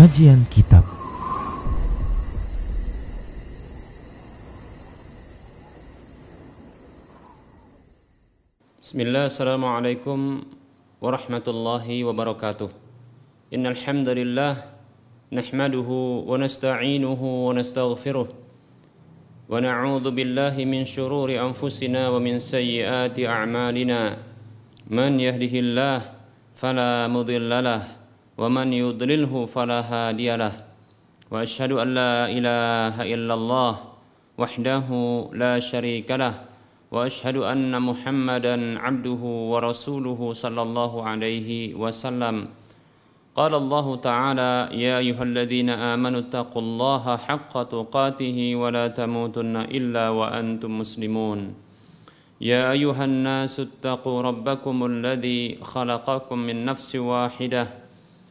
Kajian Kitab. Bismillah, Assalamualaikum warahmatullahi wabarakatuh. Innal hamdalillah nahmaduhu wa nasta'inuhu wa nastaghfiruh. Wa na'udzu billahi min shururi anfusina wa min sayyiati a'malina. Man yahdihillah fala mudilla lahu ومن يضلله فلا هادي له وأشهد أن لا إله إلا الله وحده لا شريك له وأشهد أن محمدا عبده ورسوله صلى الله عليه وسلم. قال الله تعالى يا أيها الذين آمنوا اتقوا الله حق تقاته ولا تموتن إلا وأنتم مسلمون. يا أيها الناس اتقوا ربكم الذي خلقكم من نفس واحدة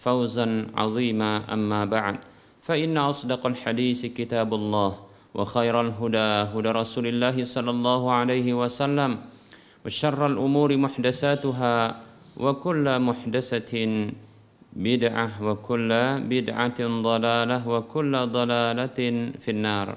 فوزا عظيما أما بعد فإن أصدق الحديث كتاب الله وخير الهدى هدى رسول الله صلى الله عليه وسلم وشر الأمور محدثاتها وكل محدثة بدعة وكل بدعة ضلالة وكل ضلالة في النار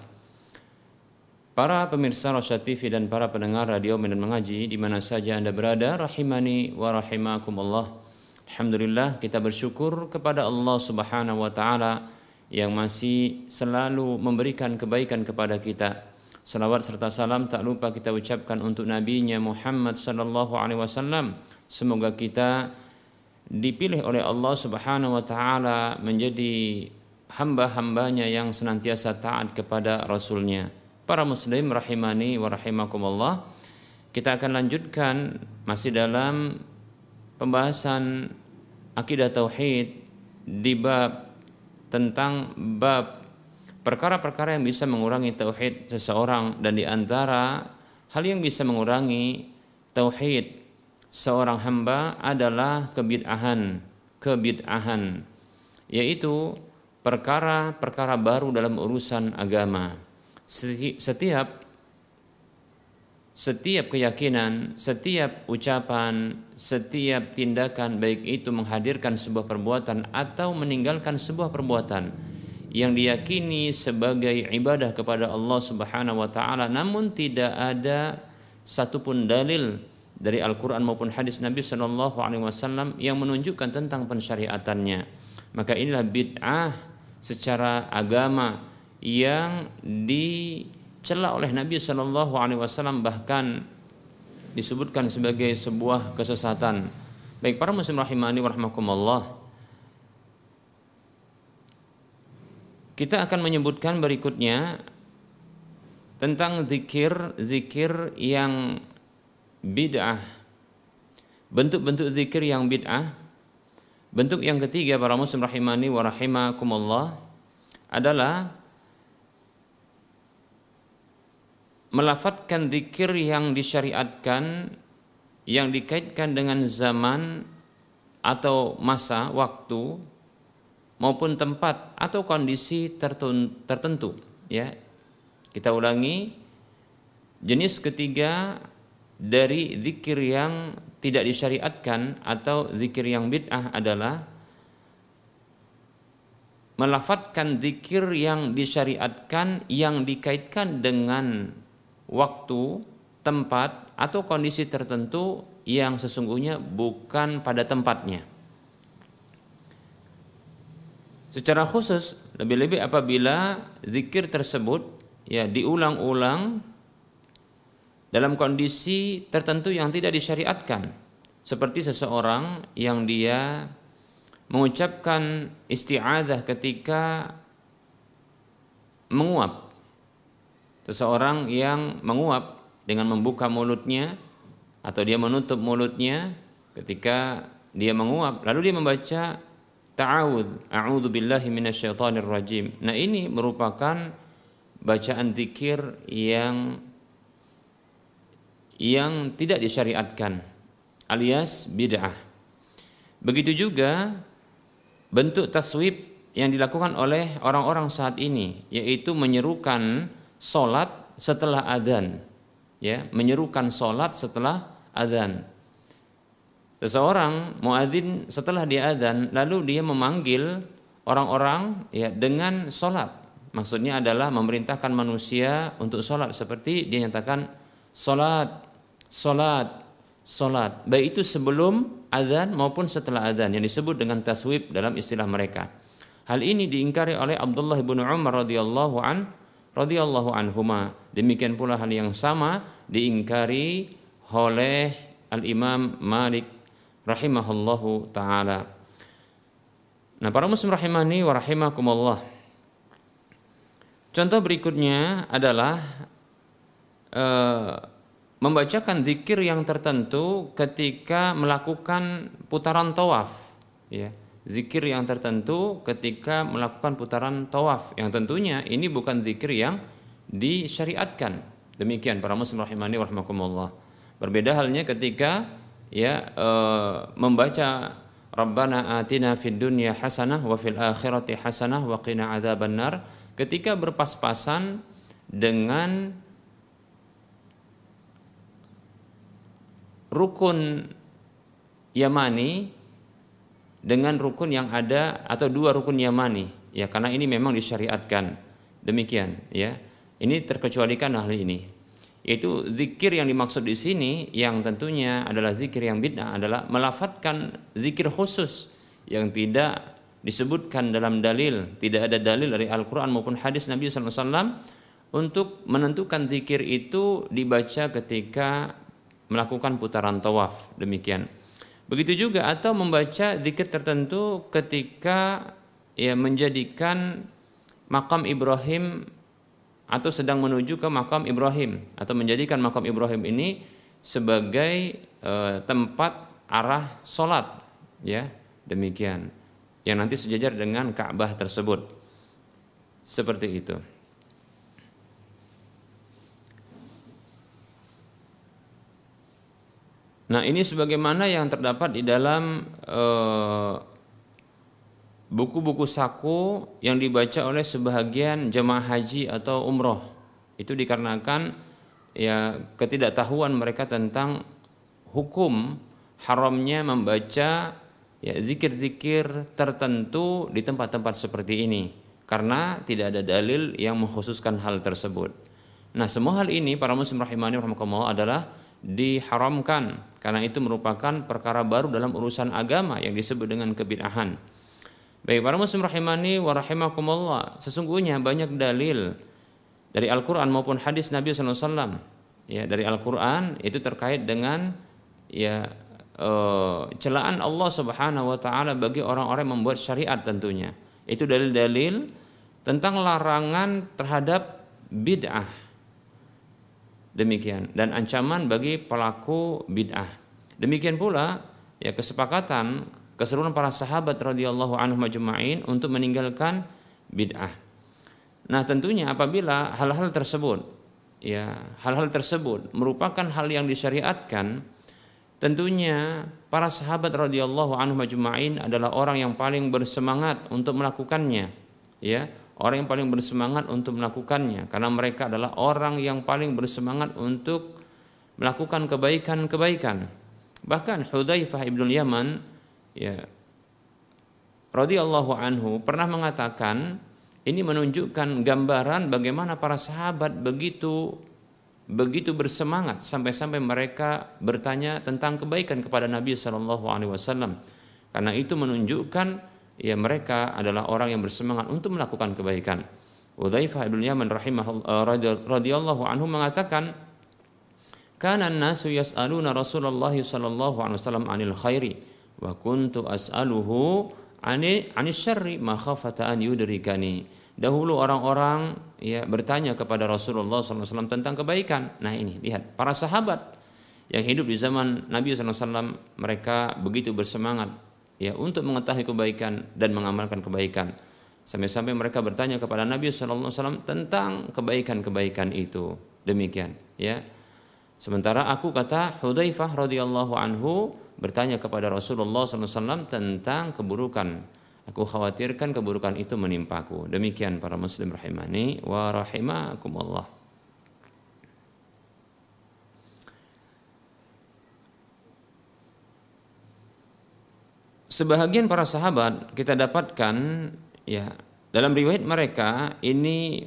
Para pemirsa Rosya TV dan para pendengar radio Medan Mengaji di mana saja Anda berada rahimani wa rahimakumullah. Alhamdulillah kita bersyukur kepada Allah Subhanahu wa taala yang masih selalu memberikan kebaikan kepada kita. Salawat serta salam tak lupa kita ucapkan untuk nabinya Muhammad sallallahu alaihi wasallam. Semoga kita dipilih oleh Allah Subhanahu wa taala menjadi hamba-hambanya yang senantiasa taat kepada rasulnya. Para muslim rahimani wa rahimakumullah. Kita akan lanjutkan masih dalam pembahasan akidah tauhid di bab tentang bab perkara-perkara yang bisa mengurangi tauhid seseorang dan di antara hal yang bisa mengurangi tauhid seorang hamba adalah kebid'ahan, kebid'ahan yaitu perkara-perkara baru dalam urusan agama. Setiap setiap keyakinan, setiap ucapan, setiap tindakan baik itu menghadirkan sebuah perbuatan atau meninggalkan sebuah perbuatan yang diyakini sebagai ibadah kepada Allah Subhanahu wa taala namun tidak ada satupun dalil dari Al-Qur'an maupun hadis Nabi Shallallahu alaihi wasallam yang menunjukkan tentang pensyariatannya. Maka inilah bid'ah secara agama yang di dicela oleh Nabi Shallallahu Alaihi Wasallam bahkan disebutkan sebagai sebuah kesesatan. Baik para muslim rahimani warahmatullah. Kita akan menyebutkan berikutnya tentang zikir zikir yang bid'ah. Bentuk-bentuk zikir yang bid'ah. Bentuk yang ketiga para muslim rahimani wa adalah melafatkan zikir yang disyariatkan yang dikaitkan dengan zaman atau masa waktu maupun tempat atau kondisi tertentu ya. Kita ulangi jenis ketiga dari zikir yang tidak disyariatkan atau zikir yang bid'ah adalah melafatkan zikir yang disyariatkan yang dikaitkan dengan waktu, tempat, atau kondisi tertentu yang sesungguhnya bukan pada tempatnya. Secara khusus, lebih-lebih apabila zikir tersebut ya diulang-ulang dalam kondisi tertentu yang tidak disyariatkan, seperti seseorang yang dia mengucapkan isti'adzah ketika menguap Seseorang yang menguap dengan membuka mulutnya atau dia menutup mulutnya ketika dia menguap lalu dia membaca ta'awud, a'udzu billahi minasyaitonir rajim. Nah, ini merupakan bacaan zikir yang yang tidak disyariatkan alias bid'ah. Begitu juga bentuk taswib yang dilakukan oleh orang-orang saat ini yaitu menyerukan solat setelah adzan. Ya menyerukan solat setelah adzan. Seseorang muadzin setelah dia adzan lalu dia memanggil orang-orang ya dengan solat. Maksudnya adalah memerintahkan manusia untuk solat. Seperti dia nyatakan solat solat solat. Baik itu sebelum adzan maupun setelah adzan yang disebut dengan taswib dalam istilah mereka. Hal ini diingkari oleh Abdullah bin Umar radhiyallahu an radhiyallahu anhuma. Demikian pula hal yang sama diingkari oleh Al-Imam Malik rahimahullahu taala. Nah, para muslim rahimani wa rahimakumullah. Contoh berikutnya adalah uh, membacakan zikir yang tertentu ketika melakukan putaran tawaf, ya zikir yang tertentu ketika melakukan putaran tawaf. Yang tentunya ini bukan zikir yang disyariatkan. Demikian para muslim rahimani warahmatullah berbeda halnya ketika ya e, membaca Rabbana atina fid dunya hasanah wa fil akhirati hasanah wa qina adzabannar. Ketika berpas-pasan dengan rukun Yamani dengan rukun yang ada atau dua rukun yamani. Ya karena ini memang disyariatkan. Demikian ya. Ini terkecualikan hal ini. Yaitu zikir yang dimaksud di sini yang tentunya adalah zikir yang bid'ah adalah melafatkan zikir khusus yang tidak disebutkan dalam dalil tidak ada dalil dari Al-Quran maupun hadis Nabi SAW untuk menentukan zikir itu dibaca ketika melakukan putaran tawaf. Demikian Begitu juga atau membaca zikir tertentu ketika ya menjadikan makam Ibrahim atau sedang menuju ke makam Ibrahim atau menjadikan makam Ibrahim ini sebagai e, tempat arah solat ya. Demikian. Yang nanti sejajar dengan Ka'bah tersebut. Seperti itu. Nah ini sebagaimana yang terdapat di dalam eh, buku-buku saku yang dibaca oleh sebahagian jemaah haji atau umroh itu dikarenakan ya ketidaktahuan mereka tentang hukum haramnya membaca ya zikir-zikir tertentu di tempat-tempat seperti ini karena tidak ada dalil yang mengkhususkan hal tersebut. Nah, semua hal ini para muslim rahimani rahimakumullah adalah diharamkan karena itu merupakan perkara baru dalam urusan agama yang disebut dengan kebid'ahan. Baik para muslim rahimani wa rahimakumullah, sesungguhnya banyak dalil dari Al-Qur'an maupun hadis Nabi SAW ya dari Al-Qur'an itu terkait dengan ya e, celaan Allah Subhanahu wa taala bagi orang-orang yang membuat syariat tentunya. Itu dalil-dalil tentang larangan terhadap bid'ah demikian dan ancaman bagi pelaku bid'ah. Demikian pula ya kesepakatan keseluruhan para sahabat radhiyallahu anhu majma'in untuk meninggalkan bid'ah. Nah, tentunya apabila hal-hal tersebut ya, hal-hal tersebut merupakan hal yang disyariatkan, tentunya para sahabat radhiyallahu anhu majma'in adalah orang yang paling bersemangat untuk melakukannya, ya orang yang paling bersemangat untuk melakukannya karena mereka adalah orang yang paling bersemangat untuk melakukan kebaikan-kebaikan. Bahkan Hudzaifah ibnu Yaman ya radhiyallahu anhu pernah mengatakan ini menunjukkan gambaran bagaimana para sahabat begitu begitu bersemangat sampai-sampai mereka bertanya tentang kebaikan kepada Nabi Shallallahu alaihi wasallam. Karena itu menunjukkan ya mereka adalah orang yang bersemangat untuk melakukan kebaikan. Udzaifah bin Yaman rahimahullah eh, radhiyallahu anhu mengatakan kana an-nasu yas'aluna Rasulullah sallallahu alaihi wasallam 'anil khairi wa kuntu as'aluhu 'ani 'anis syarri ma khafata an yudrikani. Dahulu orang-orang ya bertanya kepada Rasulullah SAW tentang kebaikan. Nah ini lihat para sahabat yang hidup di zaman Nabi SAW mereka begitu bersemangat ya untuk mengetahui kebaikan dan mengamalkan kebaikan. Sampai-sampai mereka bertanya kepada Nabi Shallallahu Alaihi Wasallam tentang kebaikan-kebaikan itu. Demikian, ya. Sementara aku kata Hudzaifah radhiyallahu anhu bertanya kepada Rasulullah SAW tentang keburukan. Aku khawatirkan keburukan itu menimpaku. Demikian para muslim rahimani wa rahimakumullah. Sebahagian para sahabat kita dapatkan ya dalam riwayat mereka ini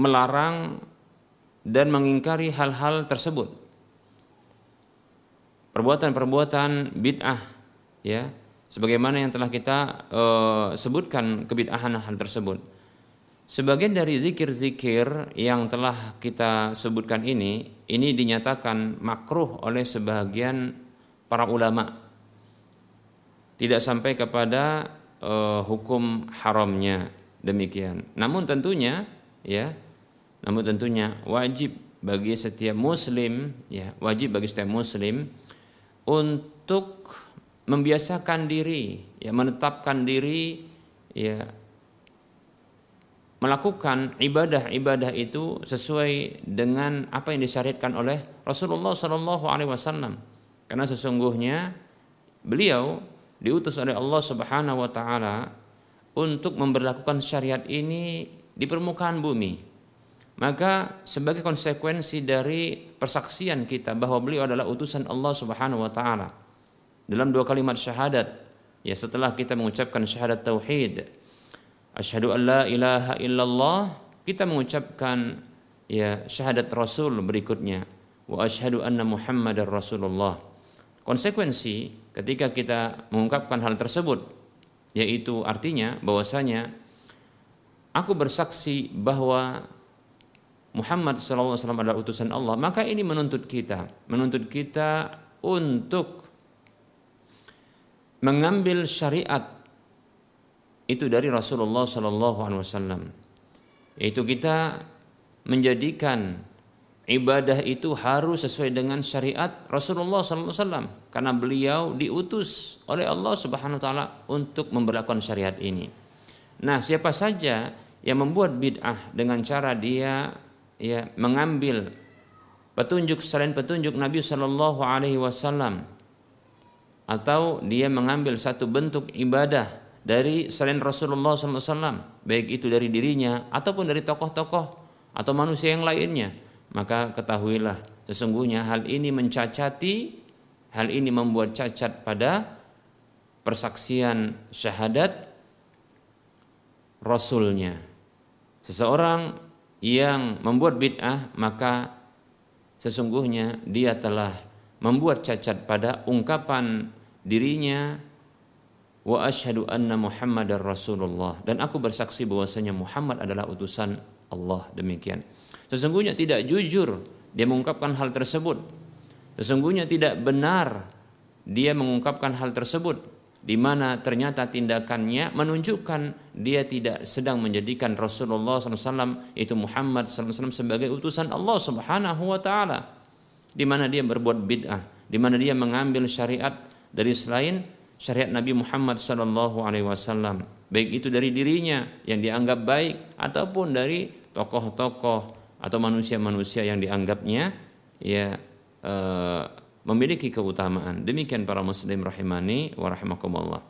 melarang dan mengingkari hal-hal tersebut. Perbuatan-perbuatan bid'ah ya sebagaimana yang telah kita uh, sebutkan kebid'ahan hal tersebut. Sebagian dari zikir-zikir yang telah kita sebutkan ini ini dinyatakan makruh oleh sebagian para ulama tidak sampai kepada uh, hukum haramnya demikian. Namun tentunya ya, namun tentunya wajib bagi setiap muslim ya, wajib bagi setiap muslim untuk membiasakan diri ya menetapkan diri ya melakukan ibadah-ibadah itu sesuai dengan apa yang disyariatkan oleh Rasulullah Shallallahu Alaihi Wasallam karena sesungguhnya beliau diutus oleh Allah Subhanahu wa taala untuk memperlakukan syariat ini di permukaan bumi. Maka sebagai konsekuensi dari persaksian kita bahwa beliau adalah utusan Allah Subhanahu wa taala dalam dua kalimat syahadat ya setelah kita mengucapkan syahadat tauhid asyhadu an la ilaha illallah kita mengucapkan ya syahadat rasul berikutnya wa asyhadu anna muhammadar rasulullah konsekuensi ketika kita mengungkapkan hal tersebut yaitu artinya bahwasanya aku bersaksi bahwa Muhammad SAW adalah utusan Allah maka ini menuntut kita menuntut kita untuk mengambil syariat itu dari Rasulullah SAW yaitu kita menjadikan ibadah itu harus sesuai dengan syariat Rasulullah SAW karena beliau diutus oleh Allah Subhanahu wa taala untuk memperlakukan syariat ini. Nah, siapa saja yang membuat bid'ah dengan cara dia ya mengambil petunjuk selain petunjuk Nabi Shallallahu alaihi wasallam atau dia mengambil satu bentuk ibadah dari selain Rasulullah SAW, baik itu dari dirinya ataupun dari tokoh-tokoh atau manusia yang lainnya, maka ketahuilah sesungguhnya hal ini mencacati hal ini membuat cacat pada persaksian syahadat rasulnya. Seseorang yang membuat bid'ah maka sesungguhnya dia telah membuat cacat pada ungkapan dirinya wa asyhadu anna muhammadar rasulullah. Dan aku bersaksi bahwasanya Muhammad adalah utusan Allah. Demikian Sesungguhnya tidak jujur dia mengungkapkan hal tersebut. Sesungguhnya tidak benar dia mengungkapkan hal tersebut di mana ternyata tindakannya menunjukkan dia tidak sedang menjadikan Rasulullah SAW itu Muhammad SAW sebagai utusan Allah Subhanahu wa taala di mana dia berbuat bid'ah di mana dia mengambil syariat dari selain syariat Nabi Muhammad sallallahu alaihi wasallam baik itu dari dirinya yang dianggap baik ataupun dari tokoh-tokoh atau manusia-manusia yang dianggapnya ya e, memiliki keutamaan. Demikian para muslim rahimani wa rahimakumullah.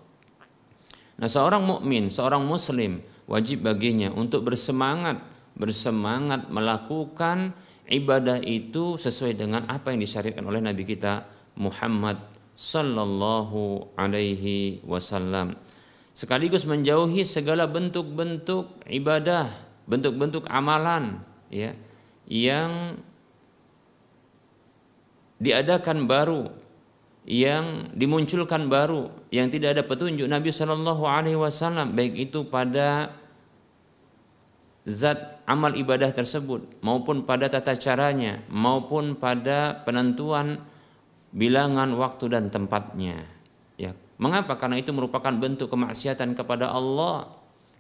Nah, seorang mukmin, seorang muslim wajib baginya untuk bersemangat bersemangat melakukan ibadah itu sesuai dengan apa yang disyariatkan oleh Nabi kita Muhammad sallallahu alaihi wasallam. Sekaligus menjauhi segala bentuk-bentuk ibadah, bentuk-bentuk amalan ya yang diadakan baru yang dimunculkan baru yang tidak ada petunjuk Nabi Shallallahu Alaihi Wasallam baik itu pada zat amal ibadah tersebut maupun pada tata caranya maupun pada penentuan bilangan waktu dan tempatnya. Ya mengapa? Karena itu merupakan bentuk kemaksiatan kepada Allah.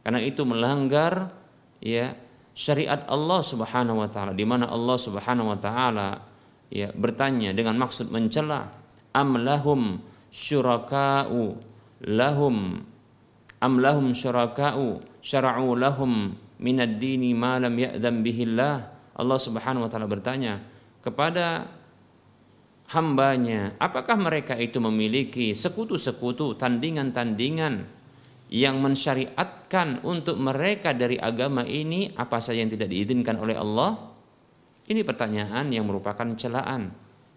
Karena itu melanggar ya syariat Allah Subhanahu wa taala di mana Allah Subhanahu wa taala ya bertanya dengan maksud mencela am lahum syuraka'u lahum am lahum syuraka'u syara'u lahum minad dini ma lam ya'zam bihillah? Allah Subhanahu wa taala bertanya kepada hambanya apakah mereka itu memiliki sekutu-sekutu tandingan-tandingan yang mensyariatkan untuk mereka dari agama ini apa saja yang tidak diizinkan oleh Allah ini pertanyaan yang merupakan celaan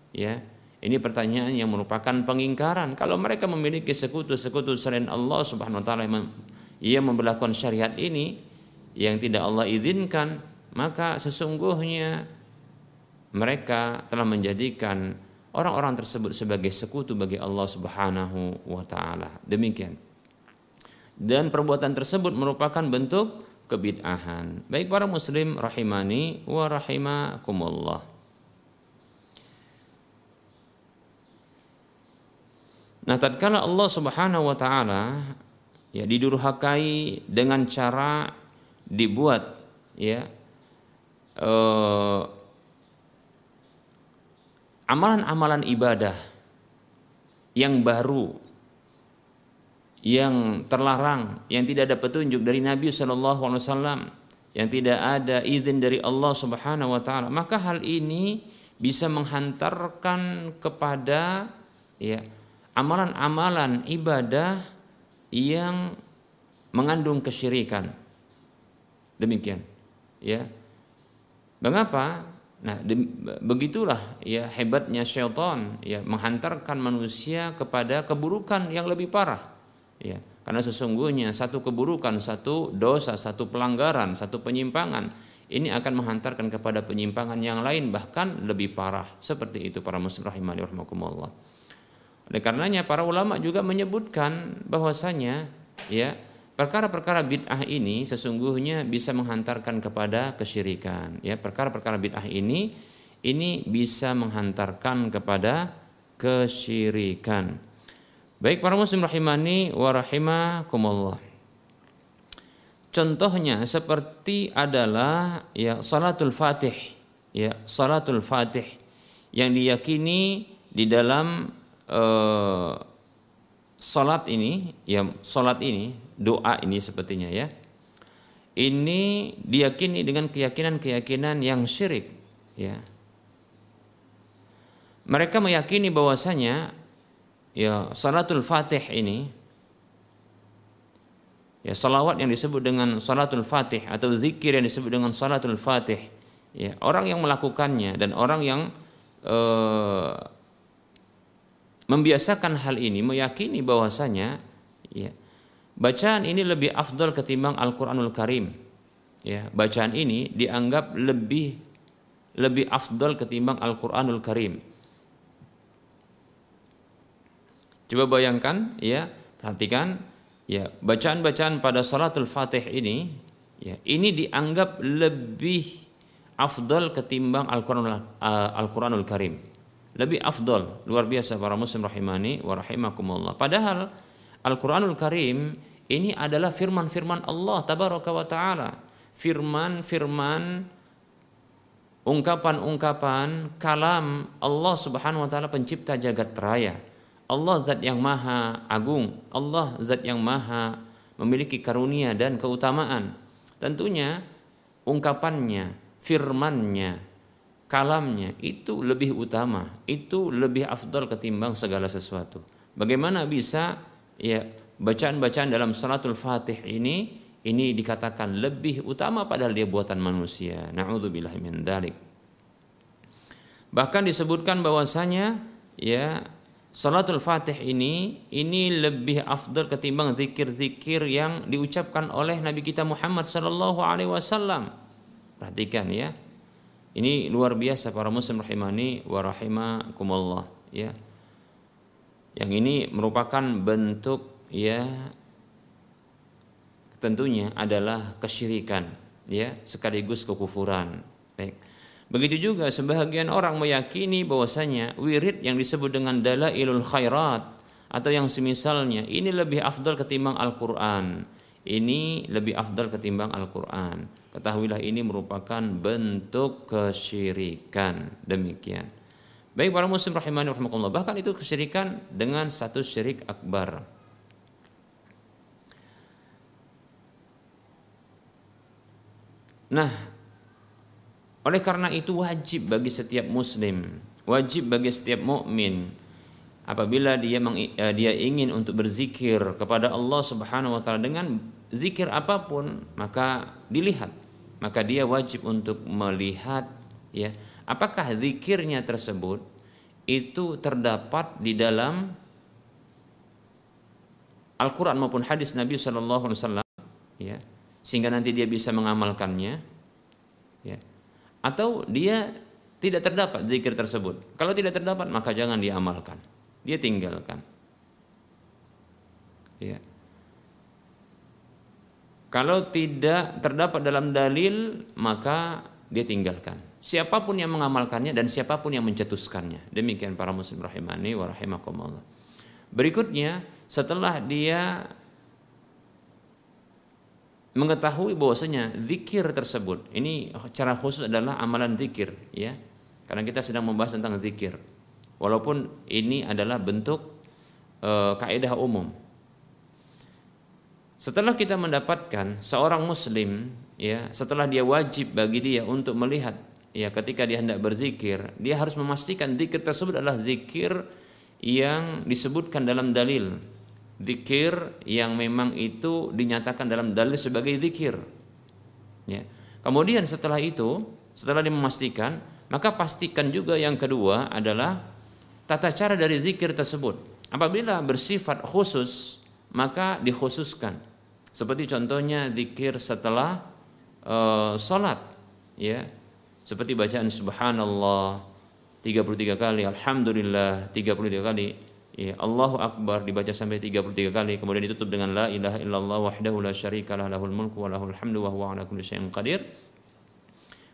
ya ini pertanyaan yang merupakan pengingkaran. Kalau mereka memiliki sekutu-sekutu selain Allah Subhanahu wa taala yang memperlakukan syariat ini yang tidak Allah izinkan, maka sesungguhnya mereka telah menjadikan orang-orang tersebut sebagai sekutu bagi Allah Subhanahu wa taala. Demikian. Dan perbuatan tersebut merupakan bentuk kebid'ahan. Baik para muslim rahimani wa rahimakumullah. Nah, tatkala Allah Subhanahu wa taala ya didurhakai dengan cara dibuat ya eh, amalan-amalan ibadah yang baru yang terlarang yang tidak ada petunjuk dari Nabi Shallallahu Alaihi Wasallam yang tidak ada izin dari Allah Subhanahu Wa Taala maka hal ini bisa menghantarkan kepada ya amalan-amalan ibadah yang mengandung kesyirikan. Demikian. Ya. Mengapa? Nah, begitulah ya hebatnya syaitan ya menghantarkan manusia kepada keburukan yang lebih parah. Ya, karena sesungguhnya satu keburukan, satu dosa, satu pelanggaran, satu penyimpangan ini akan menghantarkan kepada penyimpangan yang lain bahkan lebih parah. Seperti itu para muslim rahimani rahimakumullah. Oleh karenanya para ulama juga menyebutkan bahwasanya ya perkara-perkara bid'ah ini sesungguhnya bisa menghantarkan kepada kesyirikan. Ya, perkara-perkara bid'ah ini ini bisa menghantarkan kepada kesyirikan. Baik para muslim rahimani wa rahimakumullah. Contohnya seperti adalah ya salatul Fatih, ya salatul Fatih yang diyakini di dalam eh, salat ini ya salat ini doa ini sepertinya ya. Ini diyakini dengan keyakinan-keyakinan yang syirik ya. Mereka meyakini bahwasanya ya salatul fatih ini ya salawat yang disebut dengan salatul fatih atau zikir yang disebut dengan salatul fatih ya orang yang melakukannya dan orang yang eh, membiasakan hal ini meyakini bahwasanya ya bacaan ini lebih afdol ketimbang Al-Qur'anul Karim. Ya, bacaan ini dianggap lebih lebih afdol ketimbang Al-Qur'anul Karim. Coba bayangkan ya, perhatikan ya, bacaan-bacaan pada salatul Fatih ini ya, ini dianggap lebih afdol ketimbang Al-Qur'anul Al Karim. Lebih afdol luar biasa para muslim rahimani wa rahimakumullah. Padahal Al-Qur'anul Karim ini adalah firman-firman Allah tabaraka wa taala. Firman-firman ungkapan-ungkapan kalam Allah Subhanahu wa taala pencipta jagat raya Allah zat yang maha agung Allah zat yang maha memiliki karunia dan keutamaan tentunya ungkapannya firmannya kalamnya itu lebih utama, itu lebih afdal ketimbang segala sesuatu. Bagaimana bisa ya bacaan-bacaan dalam salatul Fatih ini ini dikatakan lebih utama padahal dia buatan manusia. Nauzubillah min dzalik. Bahkan disebutkan bahwasanya ya Salatul Fatih ini ini lebih afdal ketimbang zikir-zikir yang diucapkan oleh Nabi kita Muhammad sallallahu alaihi wasallam. Perhatikan ya. Ini luar biasa para muslim rahimani wa rahimakumullah ya. Yang ini merupakan bentuk ya tentunya adalah kesyirikan ya sekaligus kekufuran. Baik. Begitu juga sebahagian orang meyakini bahwasanya wirid yang disebut dengan dalailul khairat atau yang semisalnya ini lebih afdal ketimbang Al-Qur'an. Ini lebih afdal ketimbang Al-Qur'an. Ketahuilah ini merupakan bentuk kesyirikan. Demikian. Baik para muslim rahimani rahimakumullah. Bahkan itu kesyirikan dengan satu syirik akbar. Nah, oleh karena itu wajib bagi setiap muslim, wajib bagi setiap mukmin apabila dia meng, uh, dia ingin untuk berzikir kepada Allah Subhanahu wa taala dengan zikir apa pun, maka dilihat. Maka dia wajib untuk melihat ya, apakah zikirnya tersebut itu terdapat di dalam Al-Quran maupun hadis Nabi Shallallahu Alaihi Wasallam, ya, sehingga nanti dia bisa mengamalkannya, ya, atau dia tidak terdapat zikir tersebut. Kalau tidak terdapat maka jangan diamalkan, dia tinggalkan. Ya. Kalau tidak terdapat dalam dalil maka dia tinggalkan. Siapa pun yang mengamalkannya dan siapa pun yang mencetuskannya. Demikian para muslim rahimani wa rahimakumullah. Berikutnya setelah dia mengetahui bahwasanya zikir tersebut. Ini cara khusus adalah amalan zikir ya. Karena kita sedang membahas tentang zikir. Walaupun ini adalah bentuk e, kaidah umum. Setelah kita mendapatkan seorang muslim ya setelah dia wajib bagi dia untuk melihat ya ketika dia hendak berzikir dia harus memastikan zikir tersebut adalah zikir yang disebutkan dalam dalil zikir yang memang itu dinyatakan dalam dalil sebagai zikir. Ya. Kemudian setelah itu, setelah dimemastikan, maka pastikan juga yang kedua adalah tata cara dari zikir tersebut. Apabila bersifat khusus, maka dikhususkan. Seperti contohnya zikir setelah uh, sholat, ya, seperti bacaan Subhanallah 33 kali, Alhamdulillah 33 kali, ya, Allahu Akbar dibaca sampai 33 kali kemudian ditutup dengan la ilaha illallah wahdahu la syarikalah lahul mulku wa lahul hamdu wa huwa ala kulli syai'in qadir.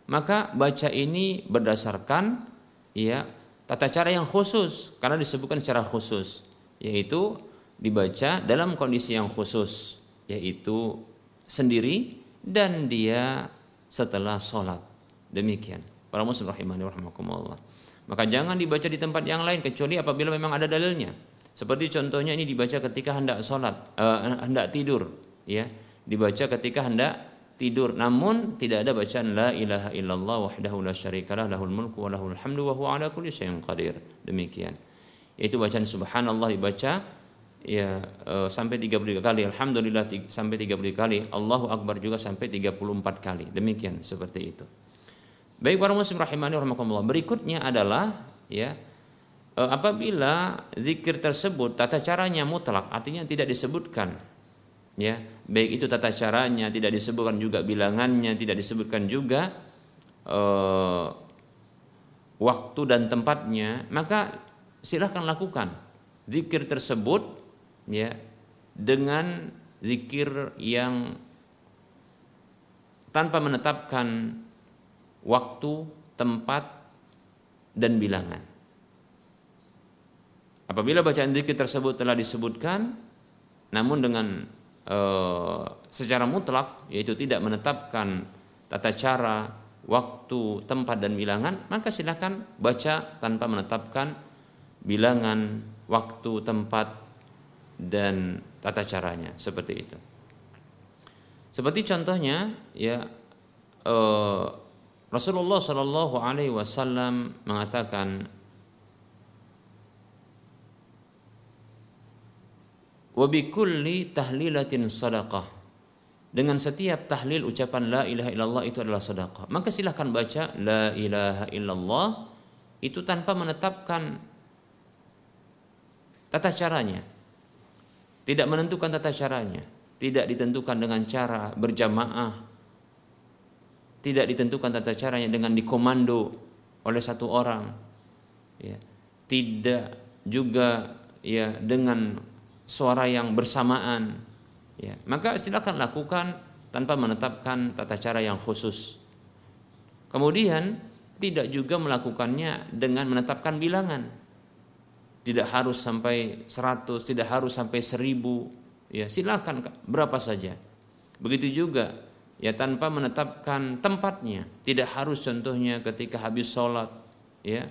Maka baca ini berdasarkan ya tata cara yang khusus karena disebutkan secara khusus yaitu dibaca dalam kondisi yang khusus yaitu sendiri dan dia setelah sholat. Demikian. Para muslim rahimani rahimakumullah maka jangan dibaca di tempat yang lain kecuali apabila memang ada dalilnya. Seperti contohnya ini dibaca ketika hendak sholat, uh, hendak tidur, ya, dibaca ketika hendak tidur. Namun tidak ada bacaan la ilaha illallah wahdahu la syarikalah lahul mulku wa lahul hamdu wa huwa ala kulli syai'in qadir. Demikian. Yaitu bacaan subhanallah dibaca ya uh, sampai 33 kali, alhamdulillah sampai 30 kali, Allahu akbar juga sampai 34 kali. Demikian seperti itu. Baik para muslim rahimani rahimakumullah. Berikutnya adalah ya e, apabila zikir tersebut tata caranya mutlak artinya tidak disebutkan ya baik itu tata caranya tidak disebutkan juga bilangannya tidak disebutkan juga uh, waktu dan tempatnya maka silahkan lakukan zikir tersebut ya dengan zikir yang tanpa menetapkan waktu, tempat, dan bilangan. Apabila bacaan zikir tersebut telah disebutkan, namun dengan e, secara mutlak, yaitu tidak menetapkan tata cara, waktu, tempat, dan bilangan, maka silakan baca tanpa menetapkan bilangan, waktu, tempat, dan tata caranya seperti itu. Seperti contohnya, ya e, Rasulullah Shallallahu Alaihi Wasallam mengatakan wabikulli tahlilatin sadaqah. Dengan setiap tahlil ucapan la ilaha illallah itu adalah sedekah maka silahkan baca la ilaha illallah itu tanpa menetapkan tata caranya. Tidak menentukan tata caranya. Tidak ditentukan dengan cara berjamaah tidak ditentukan tata caranya dengan dikomando oleh satu orang. Ya. Tidak juga ya dengan suara yang bersamaan. Ya. Maka silakan lakukan tanpa menetapkan tata cara yang khusus. Kemudian tidak juga melakukannya dengan menetapkan bilangan. Tidak harus sampai 100 tidak harus sampai 1000 ya silakan berapa saja. Begitu juga ya tanpa menetapkan tempatnya. Tidak harus contohnya ketika habis sholat ya.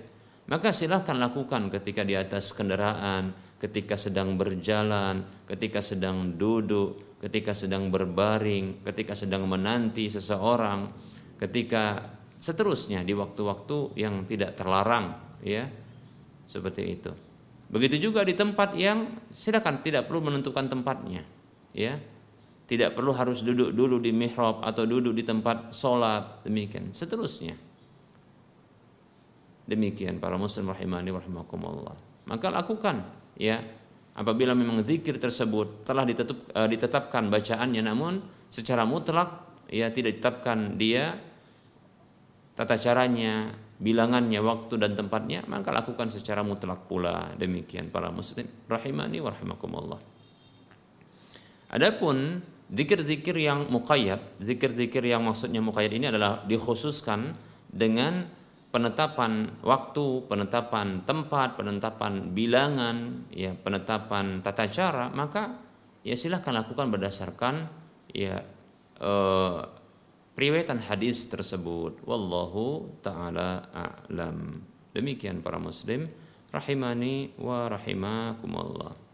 Maka silahkan lakukan ketika di atas kendaraan ketika sedang berjalan ketika sedang duduk ketika sedang berbaring ketika sedang menanti seseorang ketika seterusnya di waktu-waktu yang tidak terlarang ya. Seperti itu. Begitu juga di tempat yang silakan tidak perlu menentukan tempatnya ya tidak perlu harus duduk dulu di mihrab atau duduk di tempat sholat. Demikian. Seterusnya. Demikian para muslim rahimani rahimakumullah. Maka lakukan ya. Apabila memang zikir tersebut telah eh, ditetapkan bacaannya namun secara mutlak ya tidak ditetapkan dia tata caranya, bilangannya, waktu dan tempatnya, maka lakukan secara mutlak pula. Demikian para muslim rahimani wa rahimakumullah. Adapun zikir-zikir yang muqayyad, zikir-zikir yang maksudnya muqayyad ini adalah dikhususkan dengan penetapan waktu, penetapan tempat, penetapan bilangan, ya, penetapan tata cara, maka ya silahkan lakukan berdasarkan ya eh, riwayatan hadis tersebut. Wallahu taala a'lam. Demikian para muslim rahimani wa rahimakumullah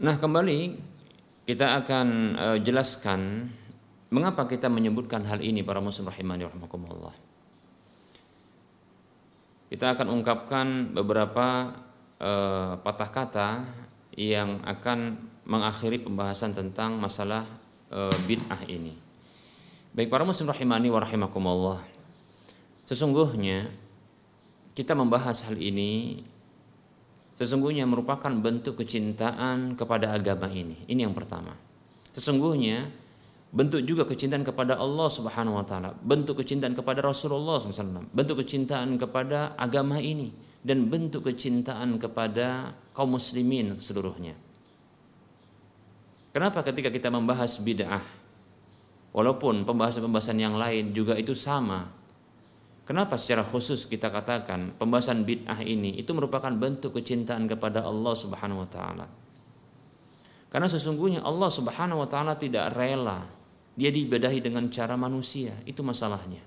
Nah kembali kita akan uh, jelaskan mengapa kita menyebutkan hal ini para muslim rahimani rahimakumullah. Kita akan ungkapkan beberapa uh, patah kata yang akan mengakhiri pembahasan tentang masalah uh, bid'ah ini. Baik para muslim rahimani wa rahimakumullah. Sesungguhnya kita membahas hal ini sesungguhnya merupakan bentuk kecintaan kepada agama ini. Ini yang pertama. Sesungguhnya bentuk juga kecintaan kepada Allah Subhanahu wa taala, bentuk kecintaan kepada Rasulullah SAW, bentuk kecintaan kepada agama ini dan bentuk kecintaan kepada kaum muslimin seluruhnya. Kenapa ketika kita membahas bid'ah walaupun pembahasan-pembahasan yang lain juga itu sama Kenapa secara khusus kita katakan pembahasan bid'ah ini itu merupakan bentuk kecintaan kepada Allah Subhanahu wa taala. Karena sesungguhnya Allah Subhanahu wa taala tidak rela dia diibadahi dengan cara manusia, itu masalahnya.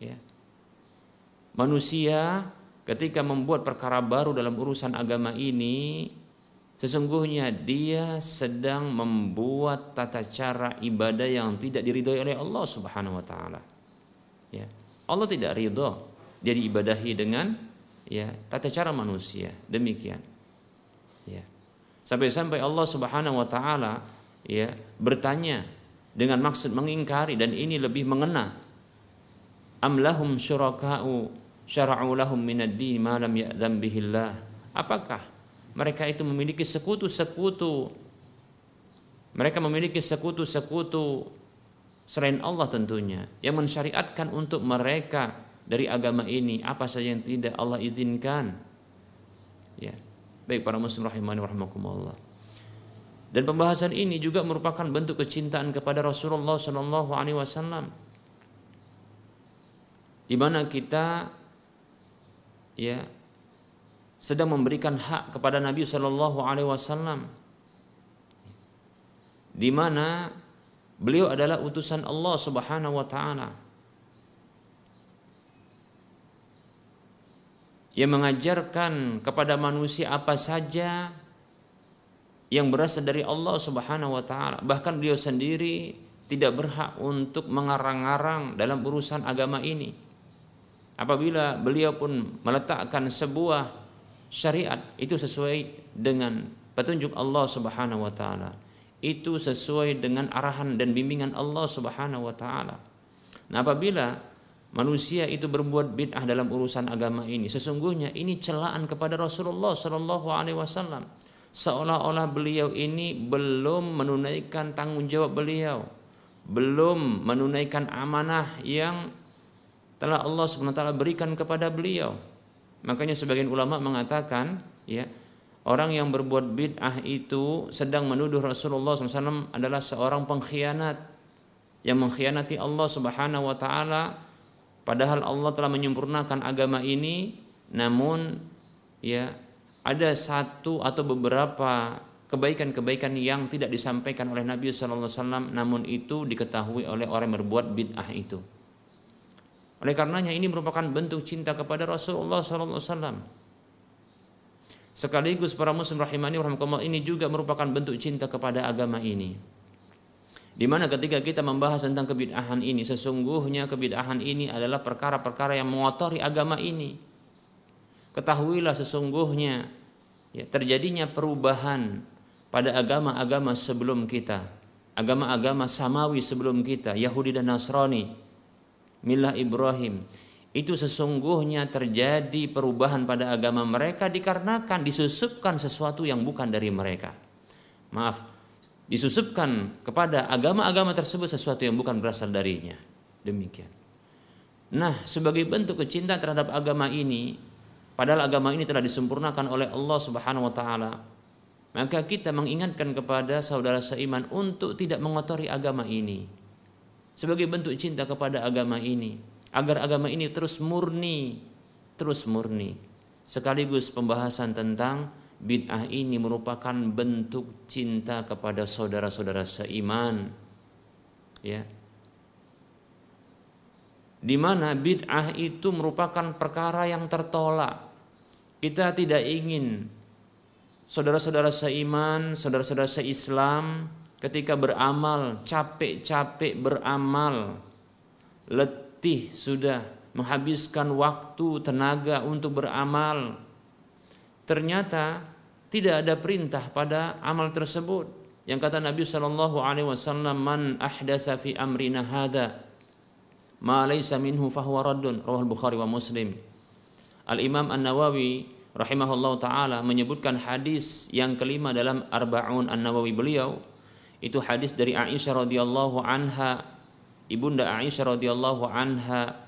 Ya. Manusia ketika membuat perkara baru dalam urusan agama ini sesungguhnya dia sedang membuat tata cara ibadah yang tidak diridhoi oleh Allah Subhanahu wa taala. Allah tidak ridho dia diibadahi dengan ya tata cara manusia. Demikian. Ya. Sampai-sampai Allah Subhanahu wa taala ya bertanya dengan maksud mengingkari dan ini lebih mengena. Am lahum syuraka'u syara'u lahum minad din ma lam ya'zam bihillah. Apakah mereka itu memiliki sekutu-sekutu? Mereka memiliki sekutu-sekutu selain Allah tentunya yang mensyariatkan untuk mereka dari agama ini apa saja yang tidak Allah izinkan. Ya baik para muslim rahimani rahimakumullah. Dan pembahasan ini juga merupakan bentuk kecintaan kepada Rasulullah Shallallahu Alaihi Wasallam. Di mana kita ya sedang memberikan hak kepada Nabi Shallallahu Alaihi Wasallam. Di mana Beliau adalah utusan Allah Subhanahu wa taala. Yang mengajarkan kepada manusia apa saja yang berasal dari Allah Subhanahu wa taala. Bahkan beliau sendiri tidak berhak untuk mengarang-arang dalam urusan agama ini. Apabila beliau pun meletakkan sebuah syariat itu sesuai dengan petunjuk Allah Subhanahu wa taala itu sesuai dengan arahan dan bimbingan Allah Subhanahu wa taala. Nah, apabila manusia itu berbuat bid'ah dalam urusan agama ini, sesungguhnya ini celaan kepada Rasulullah Shallallahu alaihi wasallam. Seolah-olah beliau ini belum menunaikan tanggung jawab beliau, belum menunaikan amanah yang telah Allah Subhanahu wa taala berikan kepada beliau. Makanya sebagian ulama mengatakan, ya, Orang yang berbuat bid'ah itu sedang menuduh Rasulullah SAW adalah seorang pengkhianat yang mengkhianati Allah Subhanahu wa taala padahal Allah telah menyempurnakan agama ini namun ya ada satu atau beberapa kebaikan-kebaikan yang tidak disampaikan oleh Nabi Wasallam, namun itu diketahui oleh orang yang berbuat bid'ah itu. Oleh karenanya ini merupakan bentuk cinta kepada Rasulullah Wasallam. Sekaligus para muslim rahimani rahimakumullah ini juga merupakan bentuk cinta kepada agama ini. Di mana ketika kita membahas tentang kebid'ahan ini, sesungguhnya kebid'ahan ini adalah perkara-perkara yang mengotori agama ini. Ketahuilah sesungguhnya ya, terjadinya perubahan pada agama-agama sebelum kita, agama-agama samawi sebelum kita, Yahudi dan Nasrani, milah Ibrahim. Itu sesungguhnya terjadi perubahan pada agama mereka dikarenakan disusupkan sesuatu yang bukan dari mereka. Maaf, disusupkan kepada agama-agama tersebut sesuatu yang bukan berasal darinya. Demikian. Nah, sebagai bentuk kecintaan terhadap agama ini, padahal agama ini telah disempurnakan oleh Allah Subhanahu wa taala, maka kita mengingatkan kepada saudara seiman untuk tidak mengotori agama ini. Sebagai bentuk cinta kepada agama ini, agar agama ini terus murni, terus murni. Sekaligus pembahasan tentang bid'ah ini merupakan bentuk cinta kepada saudara-saudara seiman. Ya. Di mana bid'ah itu merupakan perkara yang tertolak. Kita tidak ingin saudara-saudara seiman, saudara-saudara seislam ketika beramal, capek-capek beramal, letih sudah menghabiskan waktu, tenaga untuk beramal, ternyata tidak ada perintah pada amal tersebut. Yang kata Nabi Shallallahu Alaihi Wasallam, man ahdasa fi amrina hada, ma laysa minhu fahuwa raddun. Rawal Bukhari wa Muslim. Al Imam An Nawawi rahimahullah taala menyebutkan hadis yang kelima dalam Arbaun An Nawawi beliau itu hadis dari Aisyah radhiyallahu anha ibunda Aisyah radhiyallahu anha.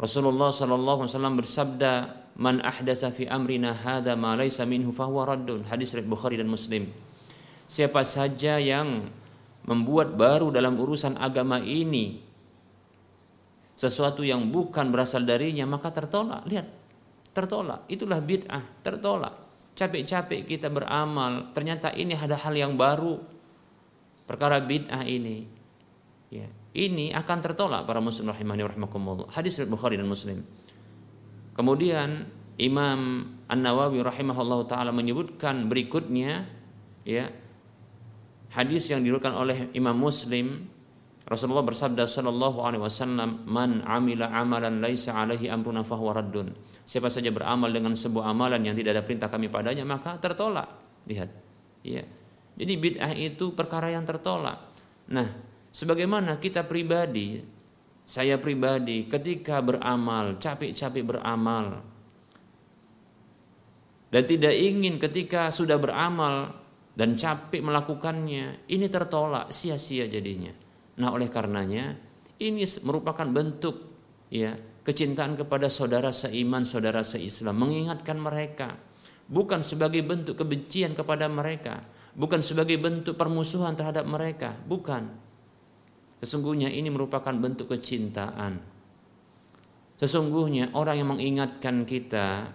Rasulullah sallallahu alaihi wasallam bersabda man ahdasa fi amrina hadza ma laysa minhu fahuwa raddun. Hadis riwayat Bukhari dan Muslim. Siapa saja yang membuat baru dalam urusan agama ini sesuatu yang bukan berasal darinya maka tertolak. Lihat tertolak. Itulah bid'ah tertolak. Capek-capek kita beramal ternyata ini ada hal yang baru. Perkara bid'ah ini ya. Ini akan tertolak para muslim rahimani rahimakumullah. Hadis Bukhari dan Muslim. Kemudian Imam An-Nawawi rahimahullah taala menyebutkan berikutnya ya hadis yang diriwayatkan oleh Imam Muslim Rasulullah bersabda sallallahu alaihi wasallam man amila amalan laisa alaihi amruna fahuwa raddun. Siapa saja beramal dengan sebuah amalan yang tidak ada perintah kami padanya maka tertolak. Lihat. Ya. Jadi bid'ah itu perkara yang tertolak. Nah sebagaimana kita pribadi saya pribadi ketika beramal, capek-capek beramal dan tidak ingin ketika sudah beramal dan capek melakukannya, ini tertolak, sia-sia jadinya. Nah, oleh karenanya ini merupakan bentuk ya kecintaan kepada saudara seiman, saudara seislam, mengingatkan mereka bukan sebagai bentuk kebencian kepada mereka, bukan sebagai bentuk permusuhan terhadap mereka, bukan Sesungguhnya ini merupakan bentuk kecintaan. Sesungguhnya orang yang mengingatkan kita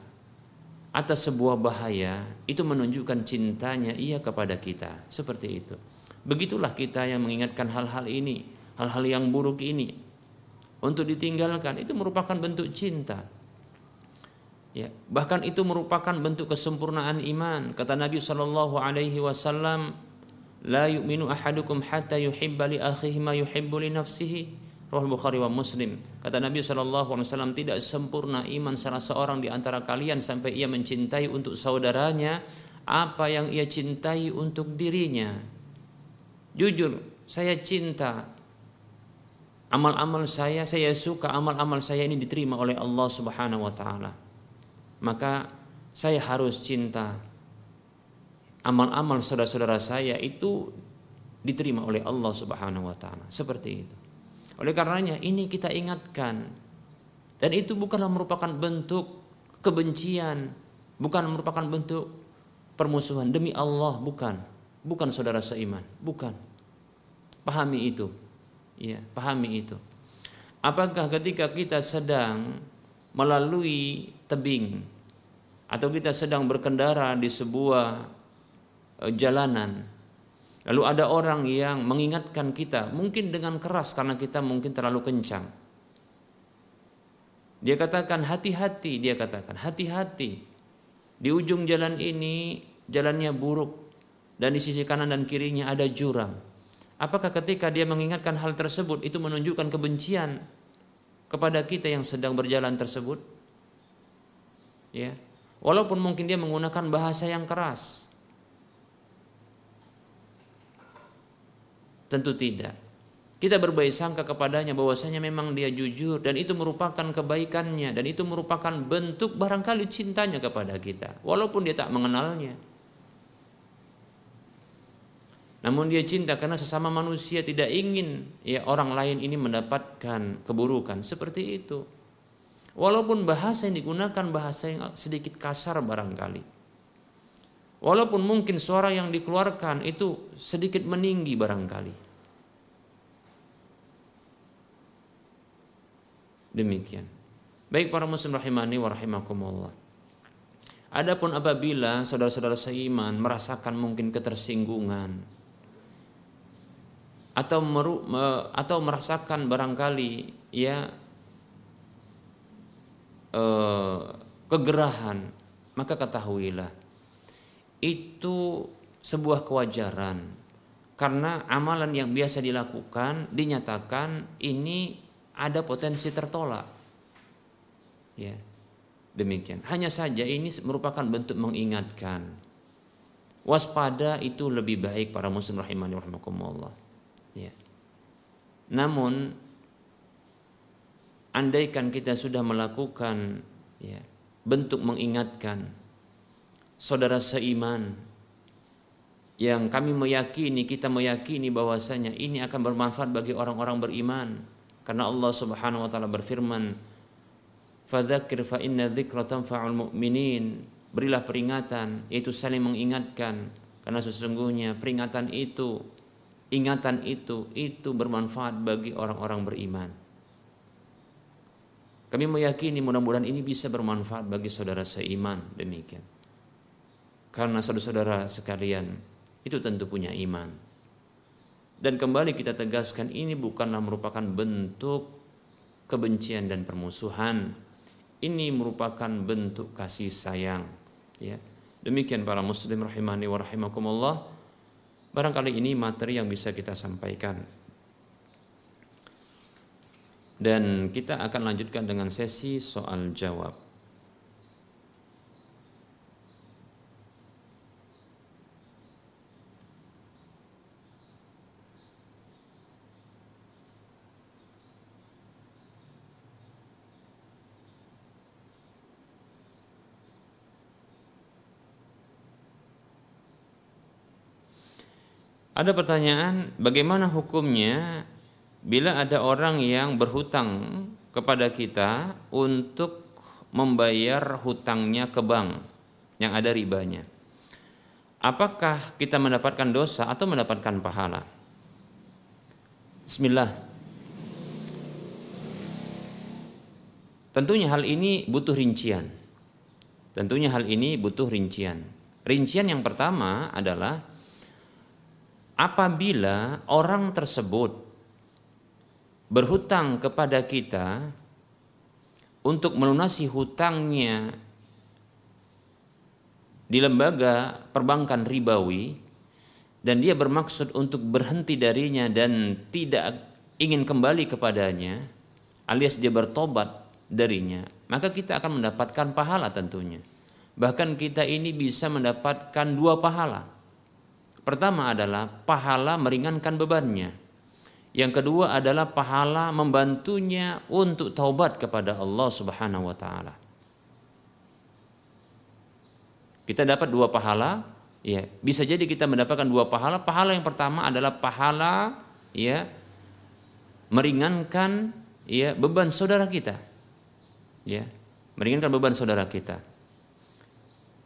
atas sebuah bahaya itu menunjukkan cintanya ia kepada kita. Seperti itu. Begitulah kita yang mengingatkan hal-hal ini, hal-hal yang buruk ini untuk ditinggalkan itu merupakan bentuk cinta. Ya, bahkan itu merupakan bentuk kesempurnaan iman. Kata Nabi Shallallahu alaihi wasallam, la yu'minu ahadukum hatta yuhibba li akhihi ma yuhibbu li nafsihi Roh Bukhari wa Muslim. Kata Nabi Wasallam tidak sempurna iman salah seorang di antara kalian sampai ia mencintai untuk saudaranya apa yang ia cintai untuk dirinya. Jujur, saya cinta amal-amal saya, saya suka amal-amal saya ini diterima oleh Allah Subhanahu Wa Taala. Maka saya harus cinta amal-amal saudara-saudara saya itu diterima oleh Allah Subhanahu wa taala. Seperti itu. Oleh karenanya ini kita ingatkan dan itu bukanlah merupakan bentuk kebencian, bukan merupakan bentuk permusuhan demi Allah, bukan. Bukan saudara seiman, bukan. Pahami itu. Ya, pahami itu. Apakah ketika kita sedang melalui tebing atau kita sedang berkendara di sebuah jalanan. Lalu ada orang yang mengingatkan kita, mungkin dengan keras karena kita mungkin terlalu kencang. Dia katakan hati-hati, dia katakan hati-hati. Di ujung jalan ini jalannya buruk dan di sisi kanan dan kirinya ada jurang. Apakah ketika dia mengingatkan hal tersebut itu menunjukkan kebencian kepada kita yang sedang berjalan tersebut? Ya. Walaupun mungkin dia menggunakan bahasa yang keras. Tentu tidak. Kita berbaik sangka kepadanya bahwasanya memang dia jujur dan itu merupakan kebaikannya dan itu merupakan bentuk barangkali cintanya kepada kita walaupun dia tak mengenalnya. Namun dia cinta karena sesama manusia tidak ingin ya orang lain ini mendapatkan keburukan seperti itu. Walaupun bahasa yang digunakan bahasa yang sedikit kasar barangkali. Walaupun mungkin suara yang dikeluarkan itu sedikit meninggi barangkali. Demikian. Baik para muslim rahimani wa rahimakumullah. Adapun apabila saudara-saudara seiman merasakan mungkin ketersinggungan atau meru, me, atau merasakan barangkali ya eh, kegerahan, maka ketahuilah itu sebuah kewajaran karena amalan yang biasa dilakukan dinyatakan ini ada potensi tertolak. Ya. Demikian. Hanya saja ini merupakan bentuk mengingatkan. Waspada itu lebih baik para muslim rahimani rahimakumullah. Ya. Namun andaikan kita sudah melakukan ya, bentuk mengingatkan saudara seiman yang kami meyakini kita meyakini bahwasanya ini akan bermanfaat bagi orang-orang beriman karena Allah Subhanahu wa taala berfirman, "Fadzakir fa inna dzikra tanfa'ul mu'minin." Berilah peringatan, yaitu saling mengingatkan karena sesungguhnya peringatan itu, ingatan itu itu bermanfaat bagi orang-orang beriman. Kami meyakini mudah-mudahan ini bisa bermanfaat bagi saudara seiman demikian. Karena saudara-saudara sekalian itu tentu punya iman dan kembali kita tegaskan ini bukanlah merupakan bentuk kebencian dan permusuhan. Ini merupakan bentuk kasih sayang. Ya. Demikian para muslim rahimani wa rahimakumullah. Barangkali ini materi yang bisa kita sampaikan. Dan kita akan lanjutkan dengan sesi soal jawab. Ada pertanyaan, bagaimana hukumnya bila ada orang yang berhutang kepada kita untuk membayar hutangnya ke bank yang ada ribanya? Apakah kita mendapatkan dosa atau mendapatkan pahala? Bismillah. Tentunya hal ini butuh rincian. Tentunya hal ini butuh rincian. Rincian yang pertama adalah apabila orang tersebut berhutang kepada kita untuk melunasi hutangnya di lembaga perbankan ribawi dan dia bermaksud untuk berhenti darinya dan tidak ingin kembali kepadanya alias dia bertobat darinya maka kita akan mendapatkan pahala tentunya. Bahkan kita ini bisa mendapatkan dua pahala Pertama adalah pahala meringankan bebannya. Yang kedua adalah pahala membantunya untuk taubat kepada Allah Subhanahu wa taala. Kita dapat dua pahala, ya. Bisa jadi kita mendapatkan dua pahala. Pahala yang pertama adalah pahala ya meringankan ya beban saudara kita. Ya, meringankan beban saudara kita.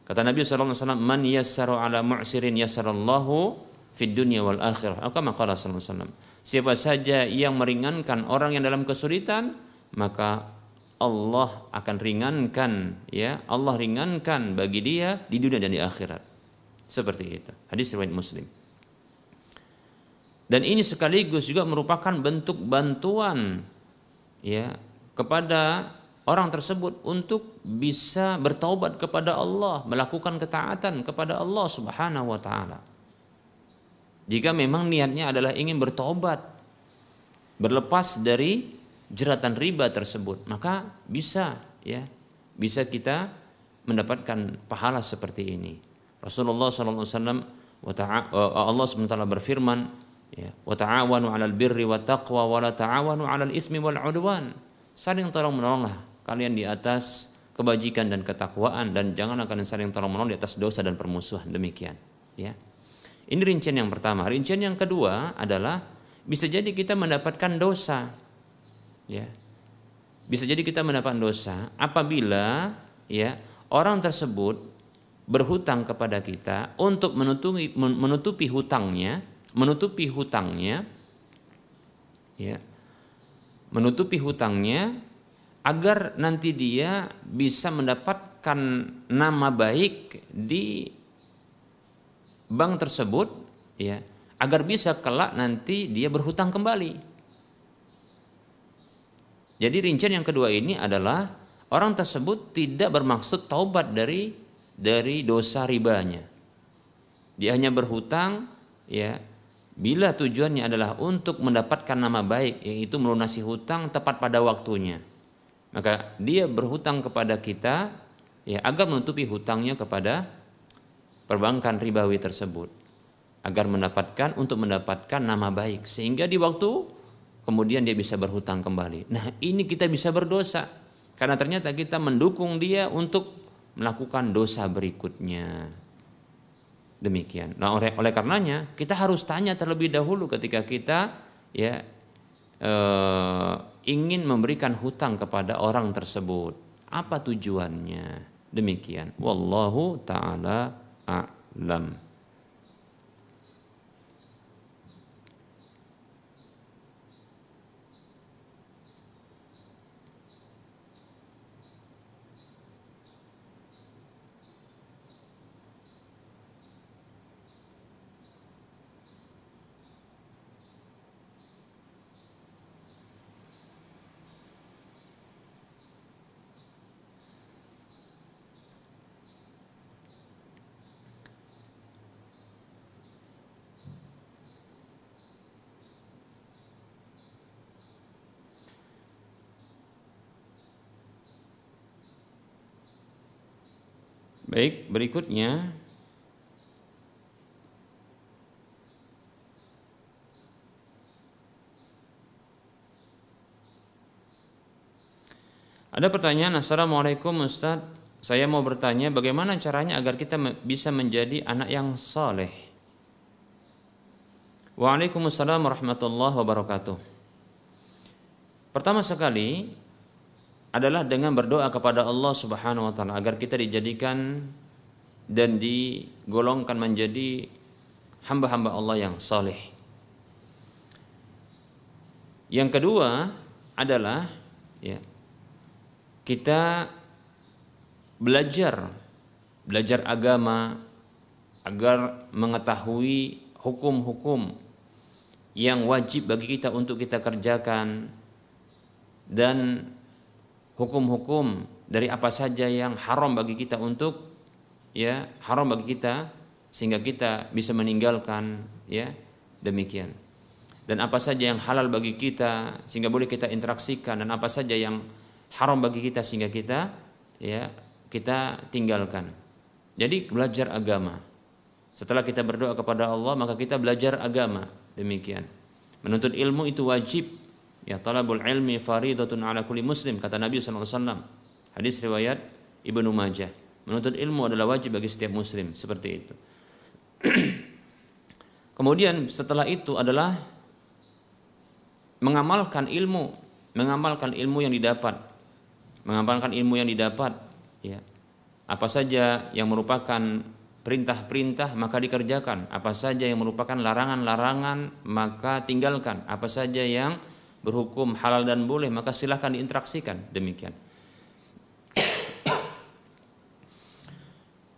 Kata Nabi SAW, Man yassaru ala mu'sirin yassarallahu fid dunya wal akhirah. Atau maqala SAW. Siapa saja yang meringankan orang yang dalam kesulitan, maka Allah akan ringankan ya Allah ringankan bagi dia di dunia dan di akhirat Seperti itu. Hadis riwayat Muslim. Dan ini sekaligus juga merupakan bentuk bantuan ya kepada orang tersebut untuk bisa bertaubat kepada Allah, melakukan ketaatan kepada Allah Subhanahu wa taala. Jika memang niatnya adalah ingin bertobat, berlepas dari jeratan riba tersebut, maka bisa ya, bisa kita mendapatkan pahala seperti ini. Rasulullah SAW Allah SWT berfirman, ya, wa ta'awanu 'alal birri wa taqwa wa la ta'awanu 'alal ismi wal 'udwan. Saling tolong menolonglah kalian di atas kebajikan dan ketakwaan dan janganlah kalian saling tolong menolong di atas dosa dan permusuhan. Demikian, ya. Ini rincian yang pertama. Rincian yang kedua adalah bisa jadi kita mendapatkan dosa. Ya. Bisa jadi kita mendapatkan dosa apabila ya orang tersebut berhutang kepada kita untuk menutupi menutupi hutangnya, menutupi hutangnya ya. Menutupi hutangnya agar nanti dia bisa mendapatkan nama baik di bank tersebut ya agar bisa kelak nanti dia berhutang kembali. Jadi rincian yang kedua ini adalah orang tersebut tidak bermaksud taubat dari dari dosa ribanya. Dia hanya berhutang ya bila tujuannya adalah untuk mendapatkan nama baik yaitu melunasi hutang tepat pada waktunya. Maka dia berhutang kepada kita ya agar menutupi hutangnya kepada perbankan ribawi tersebut agar mendapatkan untuk mendapatkan nama baik sehingga di waktu kemudian dia bisa berhutang kembali. Nah, ini kita bisa berdosa karena ternyata kita mendukung dia untuk melakukan dosa berikutnya. Demikian. Nah, oleh, oleh karenanya kita harus tanya terlebih dahulu ketika kita ya eh, ingin memberikan hutang kepada orang tersebut. Apa tujuannya? Demikian. Wallahu taala a'lam. Baik, berikutnya Ada pertanyaan, Assalamualaikum Ustaz. Saya mau bertanya bagaimana caranya agar kita bisa menjadi anak yang soleh. Waalaikumsalam warahmatullahi wabarakatuh. Pertama sekali, adalah dengan berdoa kepada Allah Subhanahu wa taala agar kita dijadikan dan digolongkan menjadi hamba-hamba Allah yang saleh. Yang kedua adalah ya kita belajar belajar agama agar mengetahui hukum-hukum yang wajib bagi kita untuk kita kerjakan dan hukum-hukum dari apa saja yang haram bagi kita untuk ya haram bagi kita sehingga kita bisa meninggalkan ya demikian. Dan apa saja yang halal bagi kita sehingga boleh kita interaksikan dan apa saja yang haram bagi kita sehingga kita ya kita tinggalkan. Jadi belajar agama. Setelah kita berdoa kepada Allah maka kita belajar agama. Demikian. Menuntut ilmu itu wajib Ya talabul ilmi faridatun ala kulli muslim kata Nabi SAW. Hadis riwayat Ibnu Majah. Menuntut ilmu adalah wajib bagi setiap muslim seperti itu. Kemudian setelah itu adalah mengamalkan ilmu, mengamalkan ilmu yang didapat. Mengamalkan ilmu yang didapat ya. Apa saja yang merupakan perintah-perintah maka dikerjakan, apa saja yang merupakan larangan-larangan maka tinggalkan, apa saja yang berhukum halal dan boleh maka silahkan diinteraksikan. Demikian.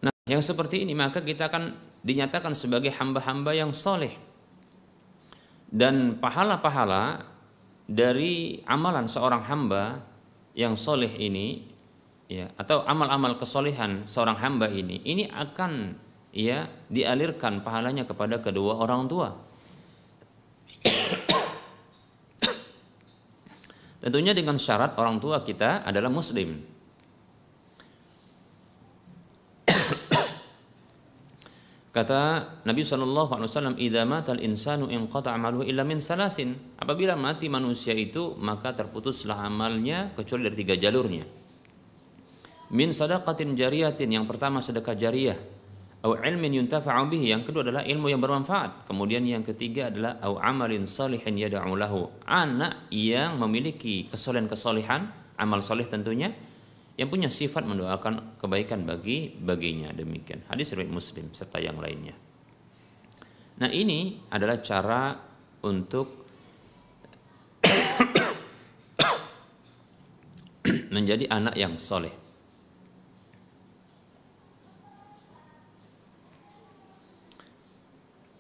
Nah yang seperti ini maka kita akan dinyatakan sebagai hamba-hamba yang soleh. Dan pahala-pahala dari amalan seorang hamba yang soleh ini ya atau amal-amal kesolehan seorang hamba ini ini akan ya dialirkan pahalanya kepada kedua orang tua tentunya dengan syarat orang tua kita adalah muslim Kata Nabi Shallallahu Alaihi Wasallam, "Idza matal insanu inqata amaluhu illa min salasin." Apabila mati manusia itu, maka terputuslah amalnya kecuali dari tiga jalurnya. Min sadaqatin jariyatin, yang pertama sedekah jariyah. Au ilmin yuntafa'u bihi, yang kedua adalah ilmu yang bermanfaat. Kemudian yang ketiga adalah au amalin salihin yad'u lahu. Anak yang memiliki kesolehan-kesolehan, amal soleh tentunya, yang punya sifat mendoakan kebaikan bagi baginya. Demikian. Hadis riwayat muslim serta yang lainnya. Nah ini adalah cara untuk menjadi anak yang soleh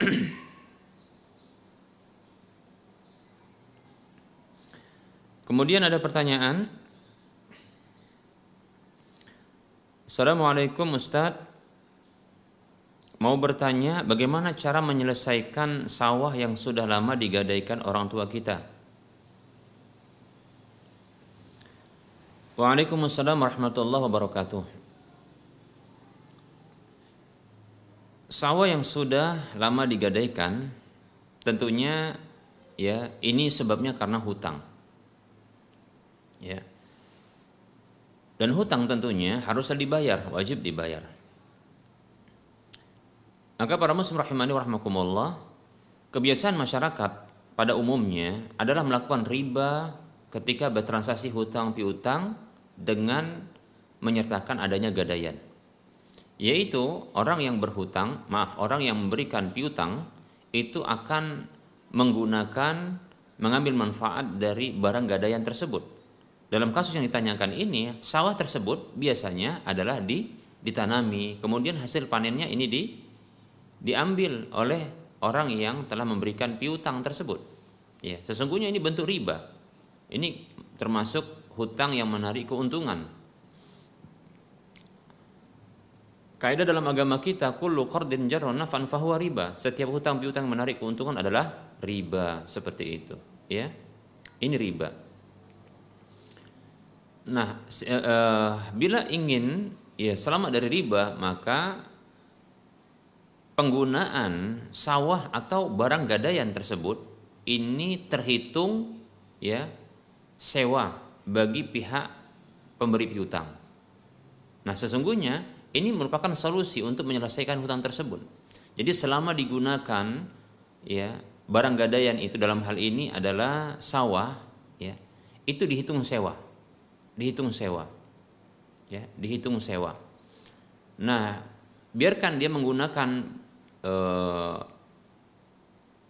Kemudian ada pertanyaan. Assalamualaikum Ustadz Mau bertanya bagaimana cara menyelesaikan sawah yang sudah lama digadaikan orang tua kita? Waalaikumsalam warahmatullahi wabarakatuh Sawah yang sudah lama digadaikan tentunya ya ini sebabnya karena hutang ya dan hutang tentunya haruslah dibayar, wajib dibayar. Maka para muslim rahimani rahmakumullah, kebiasaan masyarakat pada umumnya adalah melakukan riba ketika bertransaksi hutang piutang dengan menyertakan adanya gadaian. Yaitu orang yang berhutang, maaf, orang yang memberikan piutang itu akan menggunakan mengambil manfaat dari barang gadaian tersebut dalam kasus yang ditanyakan ini, sawah tersebut biasanya adalah di ditanami, kemudian hasil panennya ini di diambil oleh orang yang telah memberikan piutang tersebut. Ya, sesungguhnya ini bentuk riba. Ini termasuk hutang yang menarik keuntungan. Kaidah dalam agama kita kullu qardin jarra nafan fahuwa riba. Setiap hutang piutang menarik keuntungan adalah riba seperti itu, ya. Ini riba. Nah, uh, bila ingin ya selamat dari riba, maka penggunaan sawah atau barang gadaian tersebut ini terhitung ya sewa bagi pihak pemberi piutang. Nah, sesungguhnya ini merupakan solusi untuk menyelesaikan hutang tersebut. Jadi selama digunakan ya barang gadaian itu dalam hal ini adalah sawah ya, itu dihitung sewa dihitung sewa. Ya, dihitung sewa. Nah, biarkan dia menggunakan eh,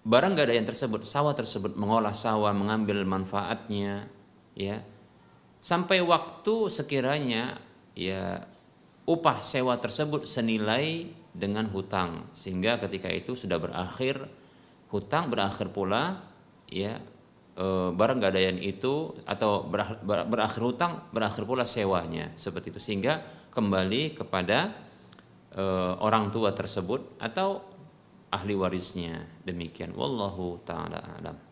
barang gadaian tersebut, sawah tersebut, mengolah sawah, mengambil manfaatnya, ya, sampai waktu sekiranya ya upah sewa tersebut senilai dengan hutang, sehingga ketika itu sudah berakhir hutang berakhir pula, ya e, barang gadaian itu atau berakhir, berakhir hutang berakhir pula sewanya seperti itu. Sehingga kembali kepada e, orang tua tersebut atau ahli warisnya. Demikian. Wallahu taala alam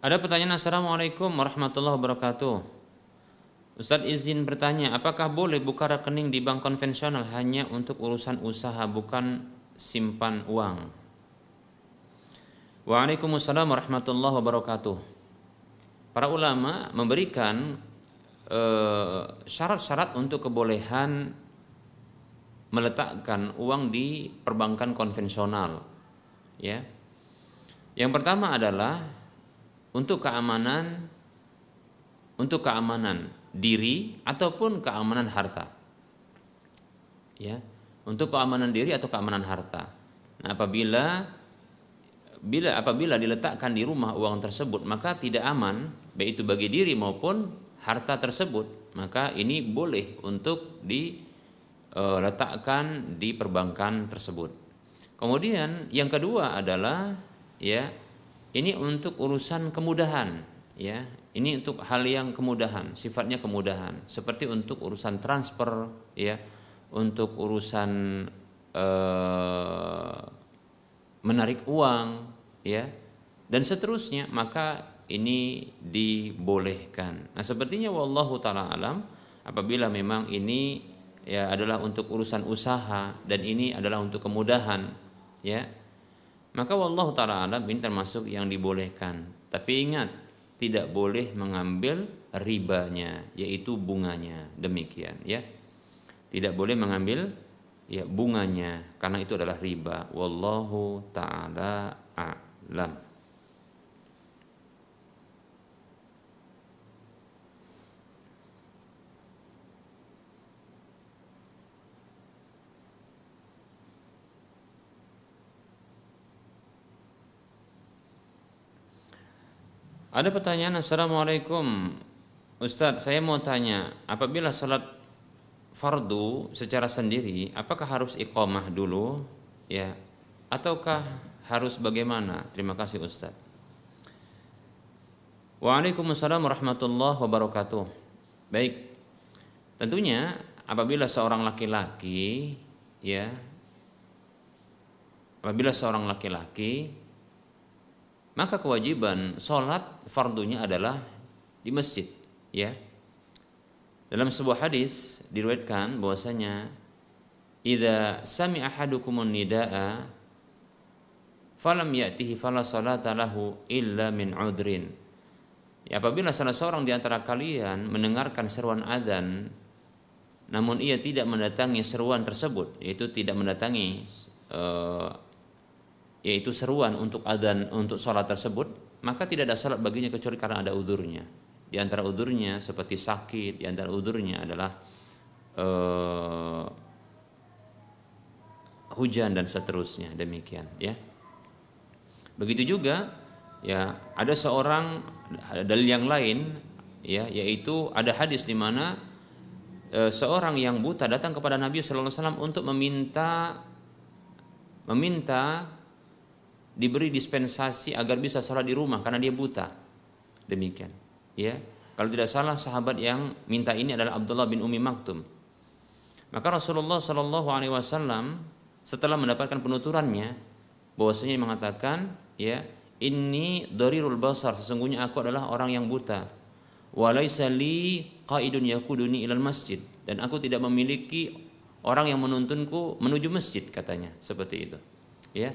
Ada pertanyaan Assalamualaikum warahmatullahi wabarakatuh. Ustadz izin bertanya, apakah boleh buka rekening di bank konvensional hanya untuk urusan usaha bukan simpan uang? Waalaikumsalam warahmatullahi wabarakatuh. Para ulama memberikan eh, syarat-syarat uh, untuk kebolehan meletakkan uang di perbankan konvensional. Ya. Yang pertama adalah untuk keamanan untuk keamanan diri ataupun keamanan harta. Ya. untuk keamanan diri atau keamanan harta. Nah, apabila bila apabila diletakkan di rumah uang tersebut maka tidak aman baik itu bagi diri maupun harta tersebut maka ini boleh untuk diletakkan di perbankan tersebut kemudian yang kedua adalah ya ini untuk urusan kemudahan ya. Ini untuk hal yang kemudahan sifatnya kemudahan. Seperti untuk urusan transfer ya. Untuk urusan eh, menarik uang ya. Dan seterusnya maka ini dibolehkan. Nah, sepertinya wallahu taala alam apabila memang ini ya adalah untuk urusan usaha dan ini adalah untuk kemudahan ya maka wallahu taala alam ini termasuk yang dibolehkan. Tapi ingat tidak boleh mengambil ribanya yaitu bunganya demikian ya. Tidak boleh mengambil ya bunganya karena itu adalah riba wallahu taala a'lam Ada pertanyaan Assalamualaikum. Ustadz saya mau tanya Apabila salat fardu secara sendiri apakah harus iqamah dulu? Ya ataukah harus bagaimana? Terima kasih Ustaz. Waalaikumsalam warahmatullahi wabarakatuh. Baik tentunya apabila seorang laki-laki ya apabila seorang laki-laki maka kewajiban sholat fardunya adalah di masjid ya dalam sebuah hadis diriwayatkan bahwasanya idza sami ahadukumun nidaa falam ya'tihi fala salata lahu illa min udrin. Ya, apabila salah seorang di antara kalian mendengarkan seruan adzan namun ia tidak mendatangi seruan tersebut yaitu tidak mendatangi uh, yaitu seruan untuk adzan untuk sholat tersebut maka tidak ada salat baginya kecuali karena ada udurnya di antara udurnya seperti sakit, di antara udurnya adalah uh, hujan dan seterusnya demikian ya. Begitu juga ya ada seorang dalil yang lain ya yaitu ada hadis di mana e, seorang yang buta datang kepada Nabi Shallallahu Alaihi Wasallam untuk meminta meminta diberi dispensasi agar bisa sholat di rumah karena dia buta. Demikian. Ya. Kalau tidak salah sahabat yang minta ini adalah Abdullah bin Umi Maktum. Maka Rasulullah Shallallahu Alaihi Wasallam setelah mendapatkan penuturannya bahwasanya mengatakan ya ini darirul basar sesungguhnya aku adalah orang yang buta. Walaisa li qaidun yakuduni ilal masjid. Dan aku tidak memiliki orang yang menuntunku menuju masjid katanya. Seperti itu. Ya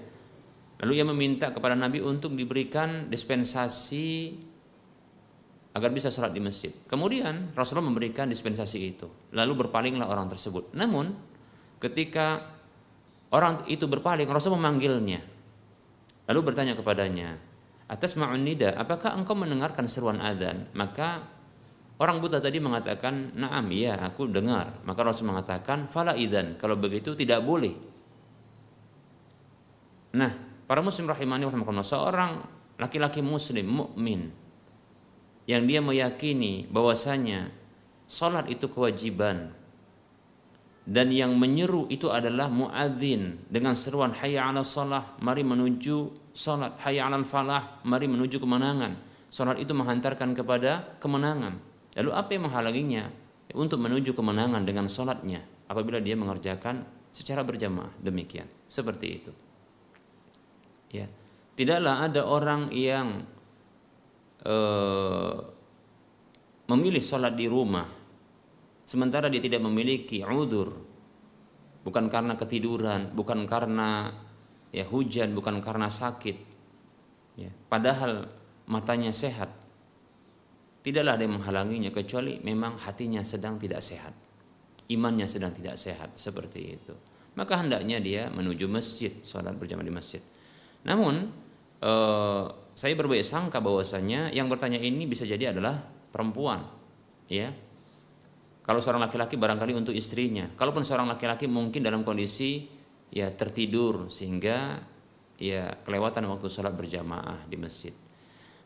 lalu ia meminta kepada Nabi untuk diberikan dispensasi agar bisa sholat di masjid. Kemudian Rasulullah memberikan dispensasi itu. Lalu berpalinglah orang tersebut. Namun ketika orang itu berpaling, Rasul memanggilnya. Lalu bertanya kepadanya, atas ma'un nida, apakah engkau mendengarkan seruan adzan? Maka orang buta tadi mengatakan, naam, iya aku dengar. Maka Rasul mengatakan, fala idan, kalau begitu tidak boleh. Nah, para muslim rahimani seorang laki-laki muslim, mukmin yang dia meyakini bahwasanya salat itu kewajiban dan yang menyeru itu adalah muadzin dengan seruan hayya 'ala salah mari menuju salat. Hayya 'alal falah mari menuju kemenangan. Salat itu menghantarkan kepada kemenangan. Lalu apa yang menghalanginya? Untuk menuju kemenangan dengan salatnya apabila dia mengerjakan secara berjamaah. Demikian. Seperti itu ya. Tidaklah ada orang yang Eh, memilih sholat di rumah sementara dia tidak memiliki udur. Bukan karena ketiduran bukan karena ya hujan bukan karena sakit. Ya. Padahal matanya sehat. Tidaklah ada yang menghalanginya kecuali memang hatinya sedang tidak sehat. Imannya sedang tidak sehat seperti itu. Maka hendaknya dia menuju masjid sholat berjamaah di masjid namun eh, saya berbaik sangka bahwasanya yang bertanya ini bisa jadi adalah perempuan ya Kalau seorang laki-laki barangkali untuk istrinya. Kalaupun seorang laki-laki mungkin dalam kondisi ya tertidur sehingga ya kelewatan waktu sholat berjamaah di masjid.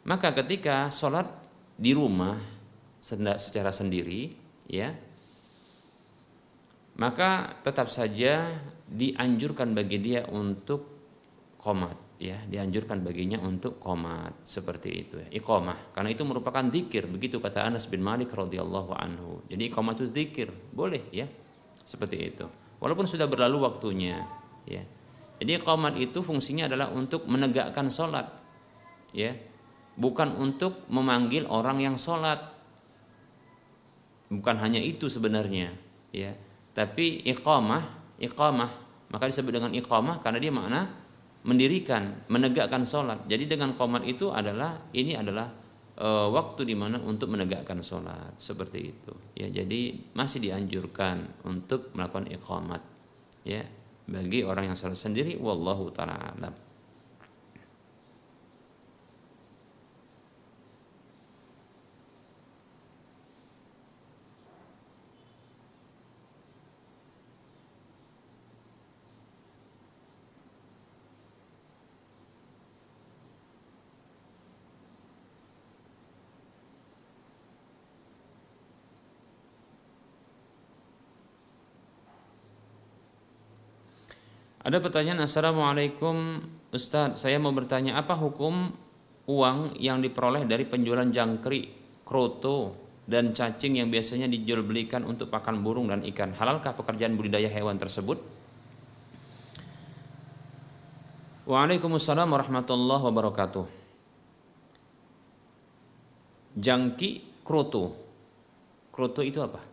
Maka ketika sholat di rumah secara sendiri ya maka tetap saja dianjurkan bagi dia untuk komat ya dianjurkan baginya untuk komat seperti itu ya. Iqamah karena itu merupakan zikir begitu kata Anas bin Malik radhiyallahu anhu. Jadi iqamah itu zikir boleh ya seperti itu. Walaupun sudah berlalu waktunya ya. Jadi iqamat itu fungsinya adalah untuk menegakkan sholat ya. Bukan untuk memanggil orang yang sholat. Bukan hanya itu sebenarnya ya. Tapi iqamah iqamah maka disebut dengan iqamah karena dia makna mendirikan menegakkan sholat. Jadi dengan komat itu adalah ini adalah e, waktu di mana untuk menegakkan sholat. Seperti itu. Ya jadi masih dianjurkan untuk melakukan iqamat. Ya bagi orang yang sholat sendiri wallahu taala alam Ada pertanyaan Assalamualaikum Ustadz Saya mau bertanya apa hukum uang yang diperoleh dari penjualan jangkrik, kroto, dan cacing yang biasanya dijual belikan untuk pakan burung dan ikan Halalkah pekerjaan budidaya hewan tersebut? Waalaikumsalam warahmatullahi wabarakatuh Jangki kroto Kroto itu apa?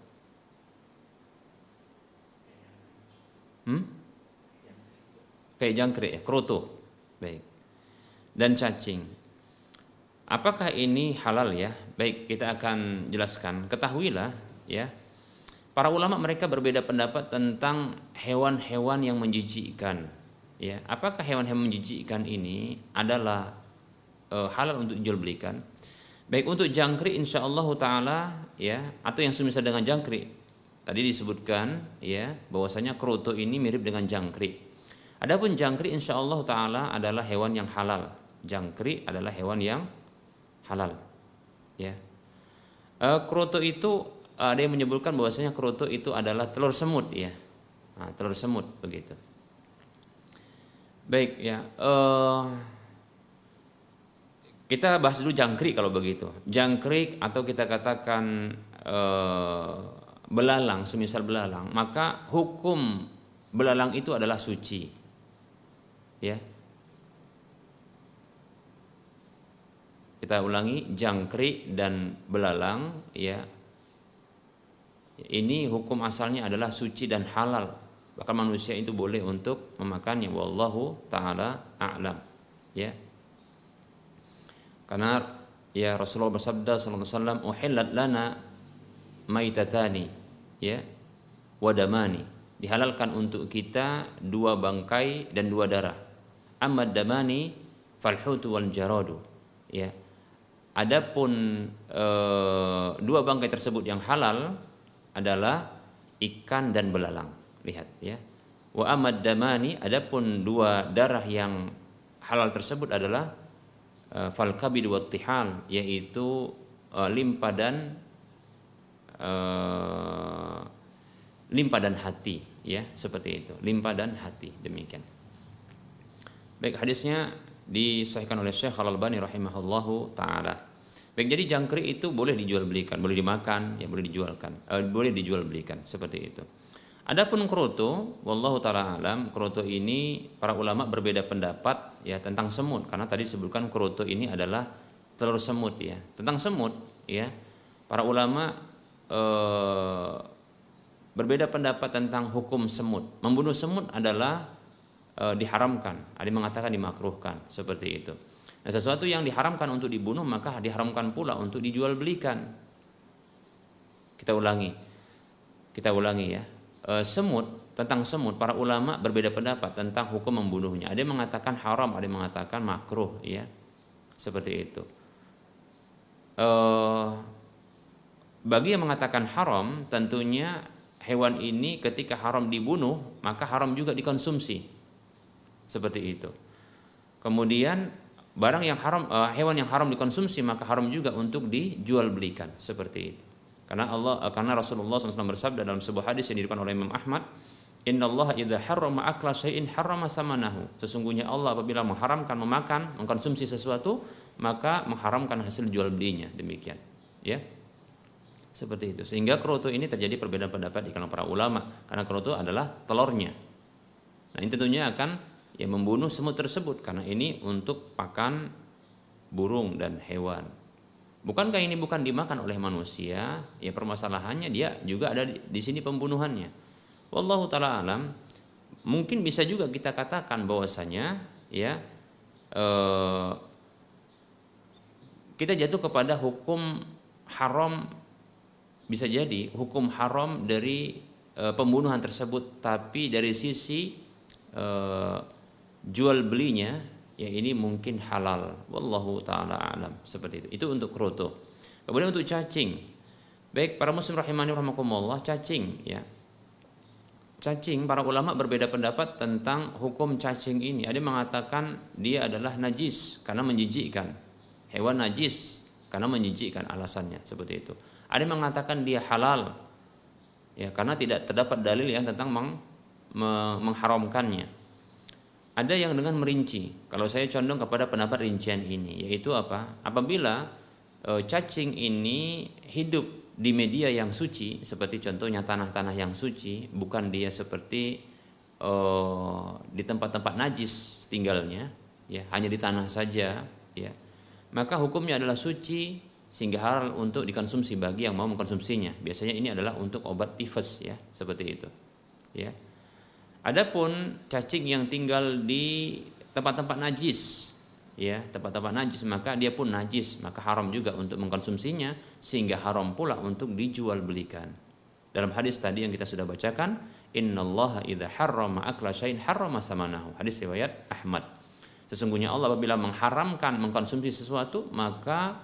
Hmm? Kayak jangkrik ya, kroto. Baik. Dan cacing. Apakah ini halal ya? Baik, kita akan jelaskan. Ketahuilah ya. Para ulama mereka berbeda pendapat tentang hewan-hewan yang menjijikkan. Ya, apakah hewan-hewan menjijikkan ini adalah e, halal untuk dijual belikan? Baik untuk jangkrik insya Allah taala ya atau yang semisal dengan jangkrik tadi disebutkan ya bahwasanya kroto ini mirip dengan jangkrik Adapun jangkrik insya Allah taala adalah hewan yang halal. Jangkrik adalah hewan yang halal. Ya. E, kroto itu ada yang menyebutkan bahwasanya kroto itu adalah telur semut ya. Nah, telur semut begitu. Baik ya. E, kita bahas dulu jangkrik kalau begitu. Jangkrik atau kita katakan e, belalang, semisal belalang, maka hukum belalang itu adalah suci ya. Kita ulangi jangkrik dan belalang ya. Ini hukum asalnya adalah suci dan halal. Bahkan manusia itu boleh untuk memakannya. Wallahu taala a'lam. Ya. Karena ya Rasulullah bersabda sallallahu alaihi wasallam lana maitatani ya wadamani. Dihalalkan untuk kita dua bangkai dan dua darah amma damani falhutu wal jaradu. Ya. Adapun e, dua bangkai tersebut yang halal adalah ikan dan belalang. Lihat ya. Wa amad damani adapun dua darah yang halal tersebut adalah e, fal kabid wa tihal yaitu e, limpa dan e, limpa dan hati. Ya seperti itu. Limpa dan hati demikian Baik hadisnya disahkan oleh Syekh Al-Albani rahimahullahu taala. Baik jadi jangkrik itu boleh dijual belikan, boleh dimakan, ya boleh dijualkan, eh, boleh dijual belikan seperti itu. Adapun kroto, wallahu taala alam, kroto ini para ulama berbeda pendapat ya tentang semut karena tadi disebutkan kroto ini adalah telur semut ya. Tentang semut ya, para ulama eh, berbeda pendapat tentang hukum semut. Membunuh semut adalah e, diharamkan, ada yang mengatakan dimakruhkan seperti itu. Nah, sesuatu yang diharamkan untuk dibunuh maka diharamkan pula untuk dijual belikan. Kita ulangi, kita ulangi ya. E, semut tentang semut para ulama berbeda pendapat tentang hukum membunuhnya. Ada yang mengatakan haram, ada yang mengatakan makruh ya. Seperti itu. E, bagi yang mengatakan haram tentunya hewan ini ketika haram dibunuh maka haram juga dikonsumsi seperti itu kemudian barang yang haram uh, hewan yang haram dikonsumsi maka haram juga untuk dijual belikan seperti itu karena Allah uh, karena Rasulullah SAW bersabda dalam sebuah hadis yang diriwayatkan oleh Imam Ahmad Inna Allah idha harrama akla syai'in harrama samanahu. Sesungguhnya Allah apabila mengharamkan memakan, mengkonsumsi sesuatu, maka mengharamkan hasil jual belinya. Demikian. Ya. Seperti itu. Sehingga kerutu ini terjadi perbedaan pendapat di kalangan para ulama. Karena kerutu adalah telurnya. Nah ini tentunya akan ya membunuh semut tersebut. Karena ini untuk pakan burung dan hewan. Bukankah ini bukan dimakan oleh manusia? Ya permasalahannya dia juga ada di, sini pembunuhannya Wallahu taala alam mungkin bisa juga kita katakan bahwasanya ya eh, kita jatuh kepada hukum haram bisa jadi hukum haram dari eh, pembunuhan tersebut tapi dari sisi eh, jual belinya ya ini mungkin halal wallahu taala alam seperti itu itu untuk kroto kemudian untuk cacing baik para muslim rahimani rahimakumullah cacing ya cacing para ulama berbeda pendapat tentang hukum cacing ini. Ada yang mengatakan dia adalah najis karena menjijikkan. Hewan najis karena menjijikkan alasannya seperti itu. Ada yang mengatakan dia halal ya karena tidak terdapat dalil yang tentang meng, me, mengharamkannya. Ada yang dengan merinci. Kalau saya condong kepada pendapat rincian ini yaitu apa? Apabila e, cacing ini hidup di media yang suci seperti contohnya tanah-tanah yang suci bukan dia seperti uh, di tempat-tempat najis tinggalnya ya hanya di tanah saja ya maka hukumnya adalah suci sehingga halal untuk dikonsumsi bagi yang mau mengkonsumsinya biasanya ini adalah untuk obat tifus ya seperti itu ya adapun cacing yang tinggal di tempat-tempat najis ya tempat-tempat najis maka dia pun najis maka haram juga untuk mengkonsumsinya sehingga haram pula untuk dijual belikan. Dalam hadis tadi yang kita sudah bacakan innallaha idza harrama akla syai'in harrama samanahu. Hadis riwayat Ahmad. Sesungguhnya Allah apabila mengharamkan mengkonsumsi sesuatu maka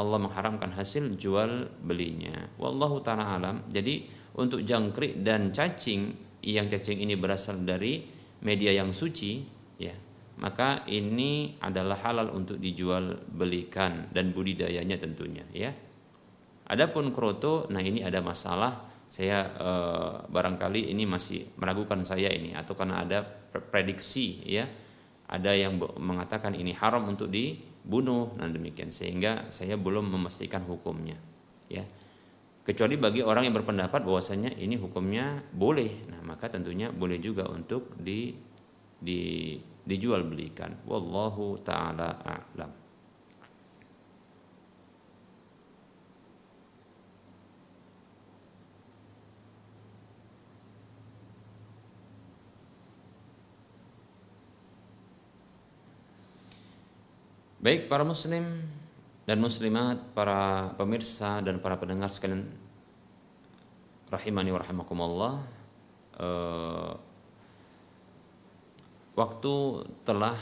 Allah mengharamkan hasil jual belinya. Wallahu taala alam. Jadi untuk jangkrik dan cacing yang cacing ini berasal dari media yang suci ya maka ini adalah halal untuk dijual belikan dan budidayanya tentunya ya. Adapun kroto, nah ini ada masalah. Saya eh, barangkali ini masih meragukan saya ini atau karena ada prediksi ya. Ada yang mengatakan ini haram untuk dibunuh dan demikian sehingga saya belum memastikan hukumnya ya. Kecuali bagi orang yang berpendapat bahwasanya ini hukumnya boleh. Nah, maka tentunya boleh juga untuk di di dijual belikan. Wallahu taala a'lam. Baik para muslim dan muslimat, para pemirsa dan para pendengar sekalian rahimani wa rahimakumullah. Uh, waktu telah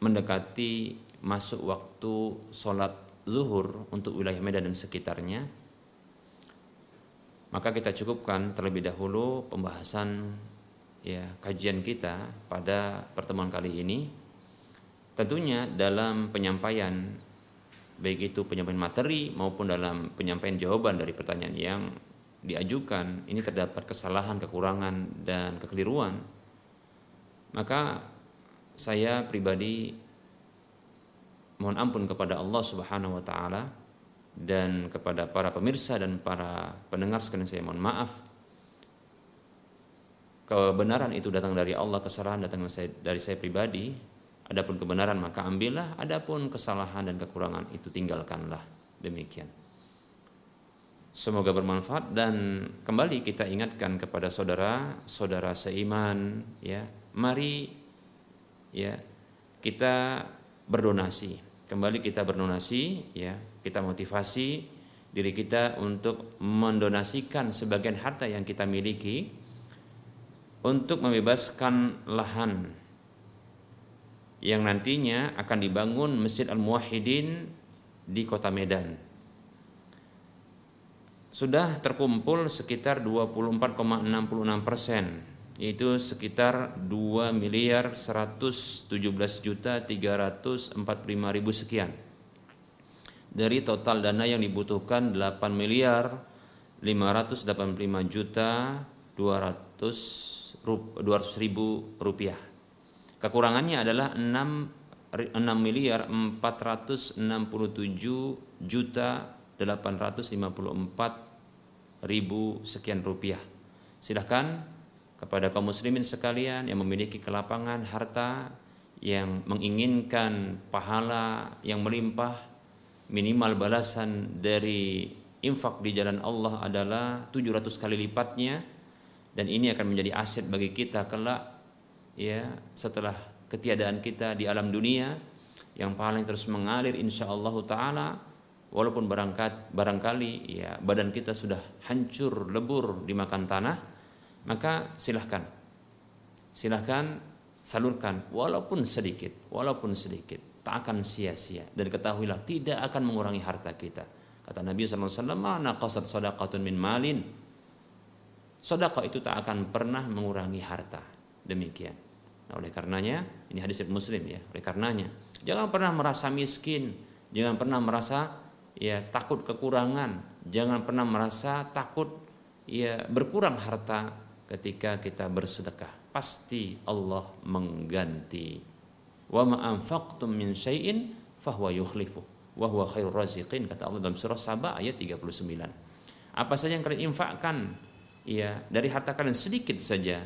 mendekati masuk waktu sholat zuhur untuk wilayah Medan dan sekitarnya maka kita cukupkan terlebih dahulu pembahasan ya kajian kita pada pertemuan kali ini tentunya dalam penyampaian baik itu penyampaian materi maupun dalam penyampaian jawaban dari pertanyaan yang diajukan ini terdapat kesalahan, kekurangan dan kekeliruan maka saya pribadi mohon ampun kepada Allah Subhanahu wa taala dan kepada para pemirsa dan para pendengar sekalian saya mohon maaf. Kebenaran itu datang dari Allah, kesalahan datang dari saya pribadi. Adapun kebenaran maka ambillah, adapun kesalahan dan kekurangan itu tinggalkanlah. Demikian. Semoga bermanfaat. Dan kembali kita ingatkan kepada saudara-saudara seiman ya. Mari ya kita berdonasi. Kembali kita berdonasi ya. Kita motivasi diri kita untuk mendonasikan sebagian harta yang kita miliki untuk membebaskan lahan yang nantinya akan dibangun Masjid Al-Muwahhidin di Kota Medan. sudah terkumpul sekitar 24,66 persen yaitu sekitar 2 miliar 117 juta 345 ribu sekian dari total dana yang dibutuhkan 8 miliar 585 juta 200 200 ribu rupiah kekurangannya adalah 6 6 miliar 467 juta 854 ribu sekian rupiah. Silahkan kepada kaum muslimin sekalian yang memiliki kelapangan harta yang menginginkan pahala yang melimpah minimal balasan dari infak di jalan Allah adalah 700 kali lipatnya dan ini akan menjadi aset bagi kita kelak ya setelah ketiadaan kita di alam dunia yang paling terus mengalir insya Allah taala walaupun barangkat barangkali ya badan kita sudah hancur lebur dimakan tanah maka silahkan. Silahkan salurkan walaupun sedikit walaupun sedikit. Tak akan sia-sia. Dan ketahuilah tidak akan mengurangi harta kita. Kata Nabi SAW mana qasad sadaqatun min malin. Sedekah itu tak akan pernah mengurangi harta. Demikian nah oleh karenanya ini hadis muslim ya oleh karenanya jangan pernah merasa miskin jangan pernah merasa ya takut kekurangan jangan pernah merasa takut ya berkurang harta ketika kita bersedekah. Pasti Allah mengganti. Wa ma anfaqtum min syai'in fahuwa yukhlifu wa huwa khairur raziqin kata Allah dalam surah Saba ayat 39 apa saja yang kalian infakkan ya dari harta kalian sedikit saja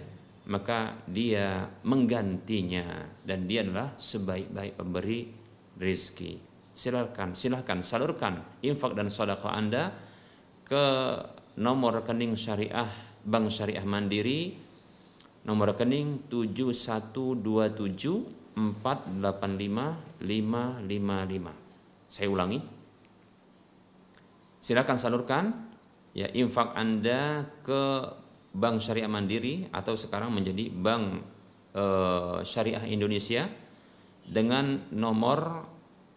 maka dia menggantinya dan dia adalah sebaik-baik pemberi rezeki silakan silahkan salurkan infak dan sedekah Anda ke nomor rekening syariah Bank Syariah Mandiri nomor rekening 717485555. Saya ulangi. Silakan salurkan ya infak Anda ke Bank Syariah Mandiri atau sekarang menjadi Bank e, Syariah Indonesia dengan nomor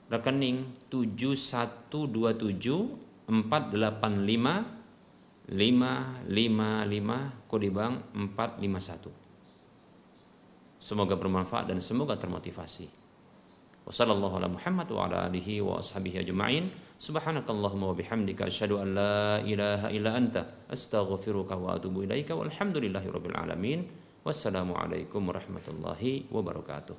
rekening 7172485 555 kode bank 451. Semoga bermanfaat dan semoga termotivasi. Wassallallahu ala Muhammad Subhanakallahumma wa bihamdika asyhadu an la ilaha illa anta astaghfiruka wa atubu ilaika walhamdulillahi rabbil alamin. Wassalamualaikum warahmatullahi wabarakatuh.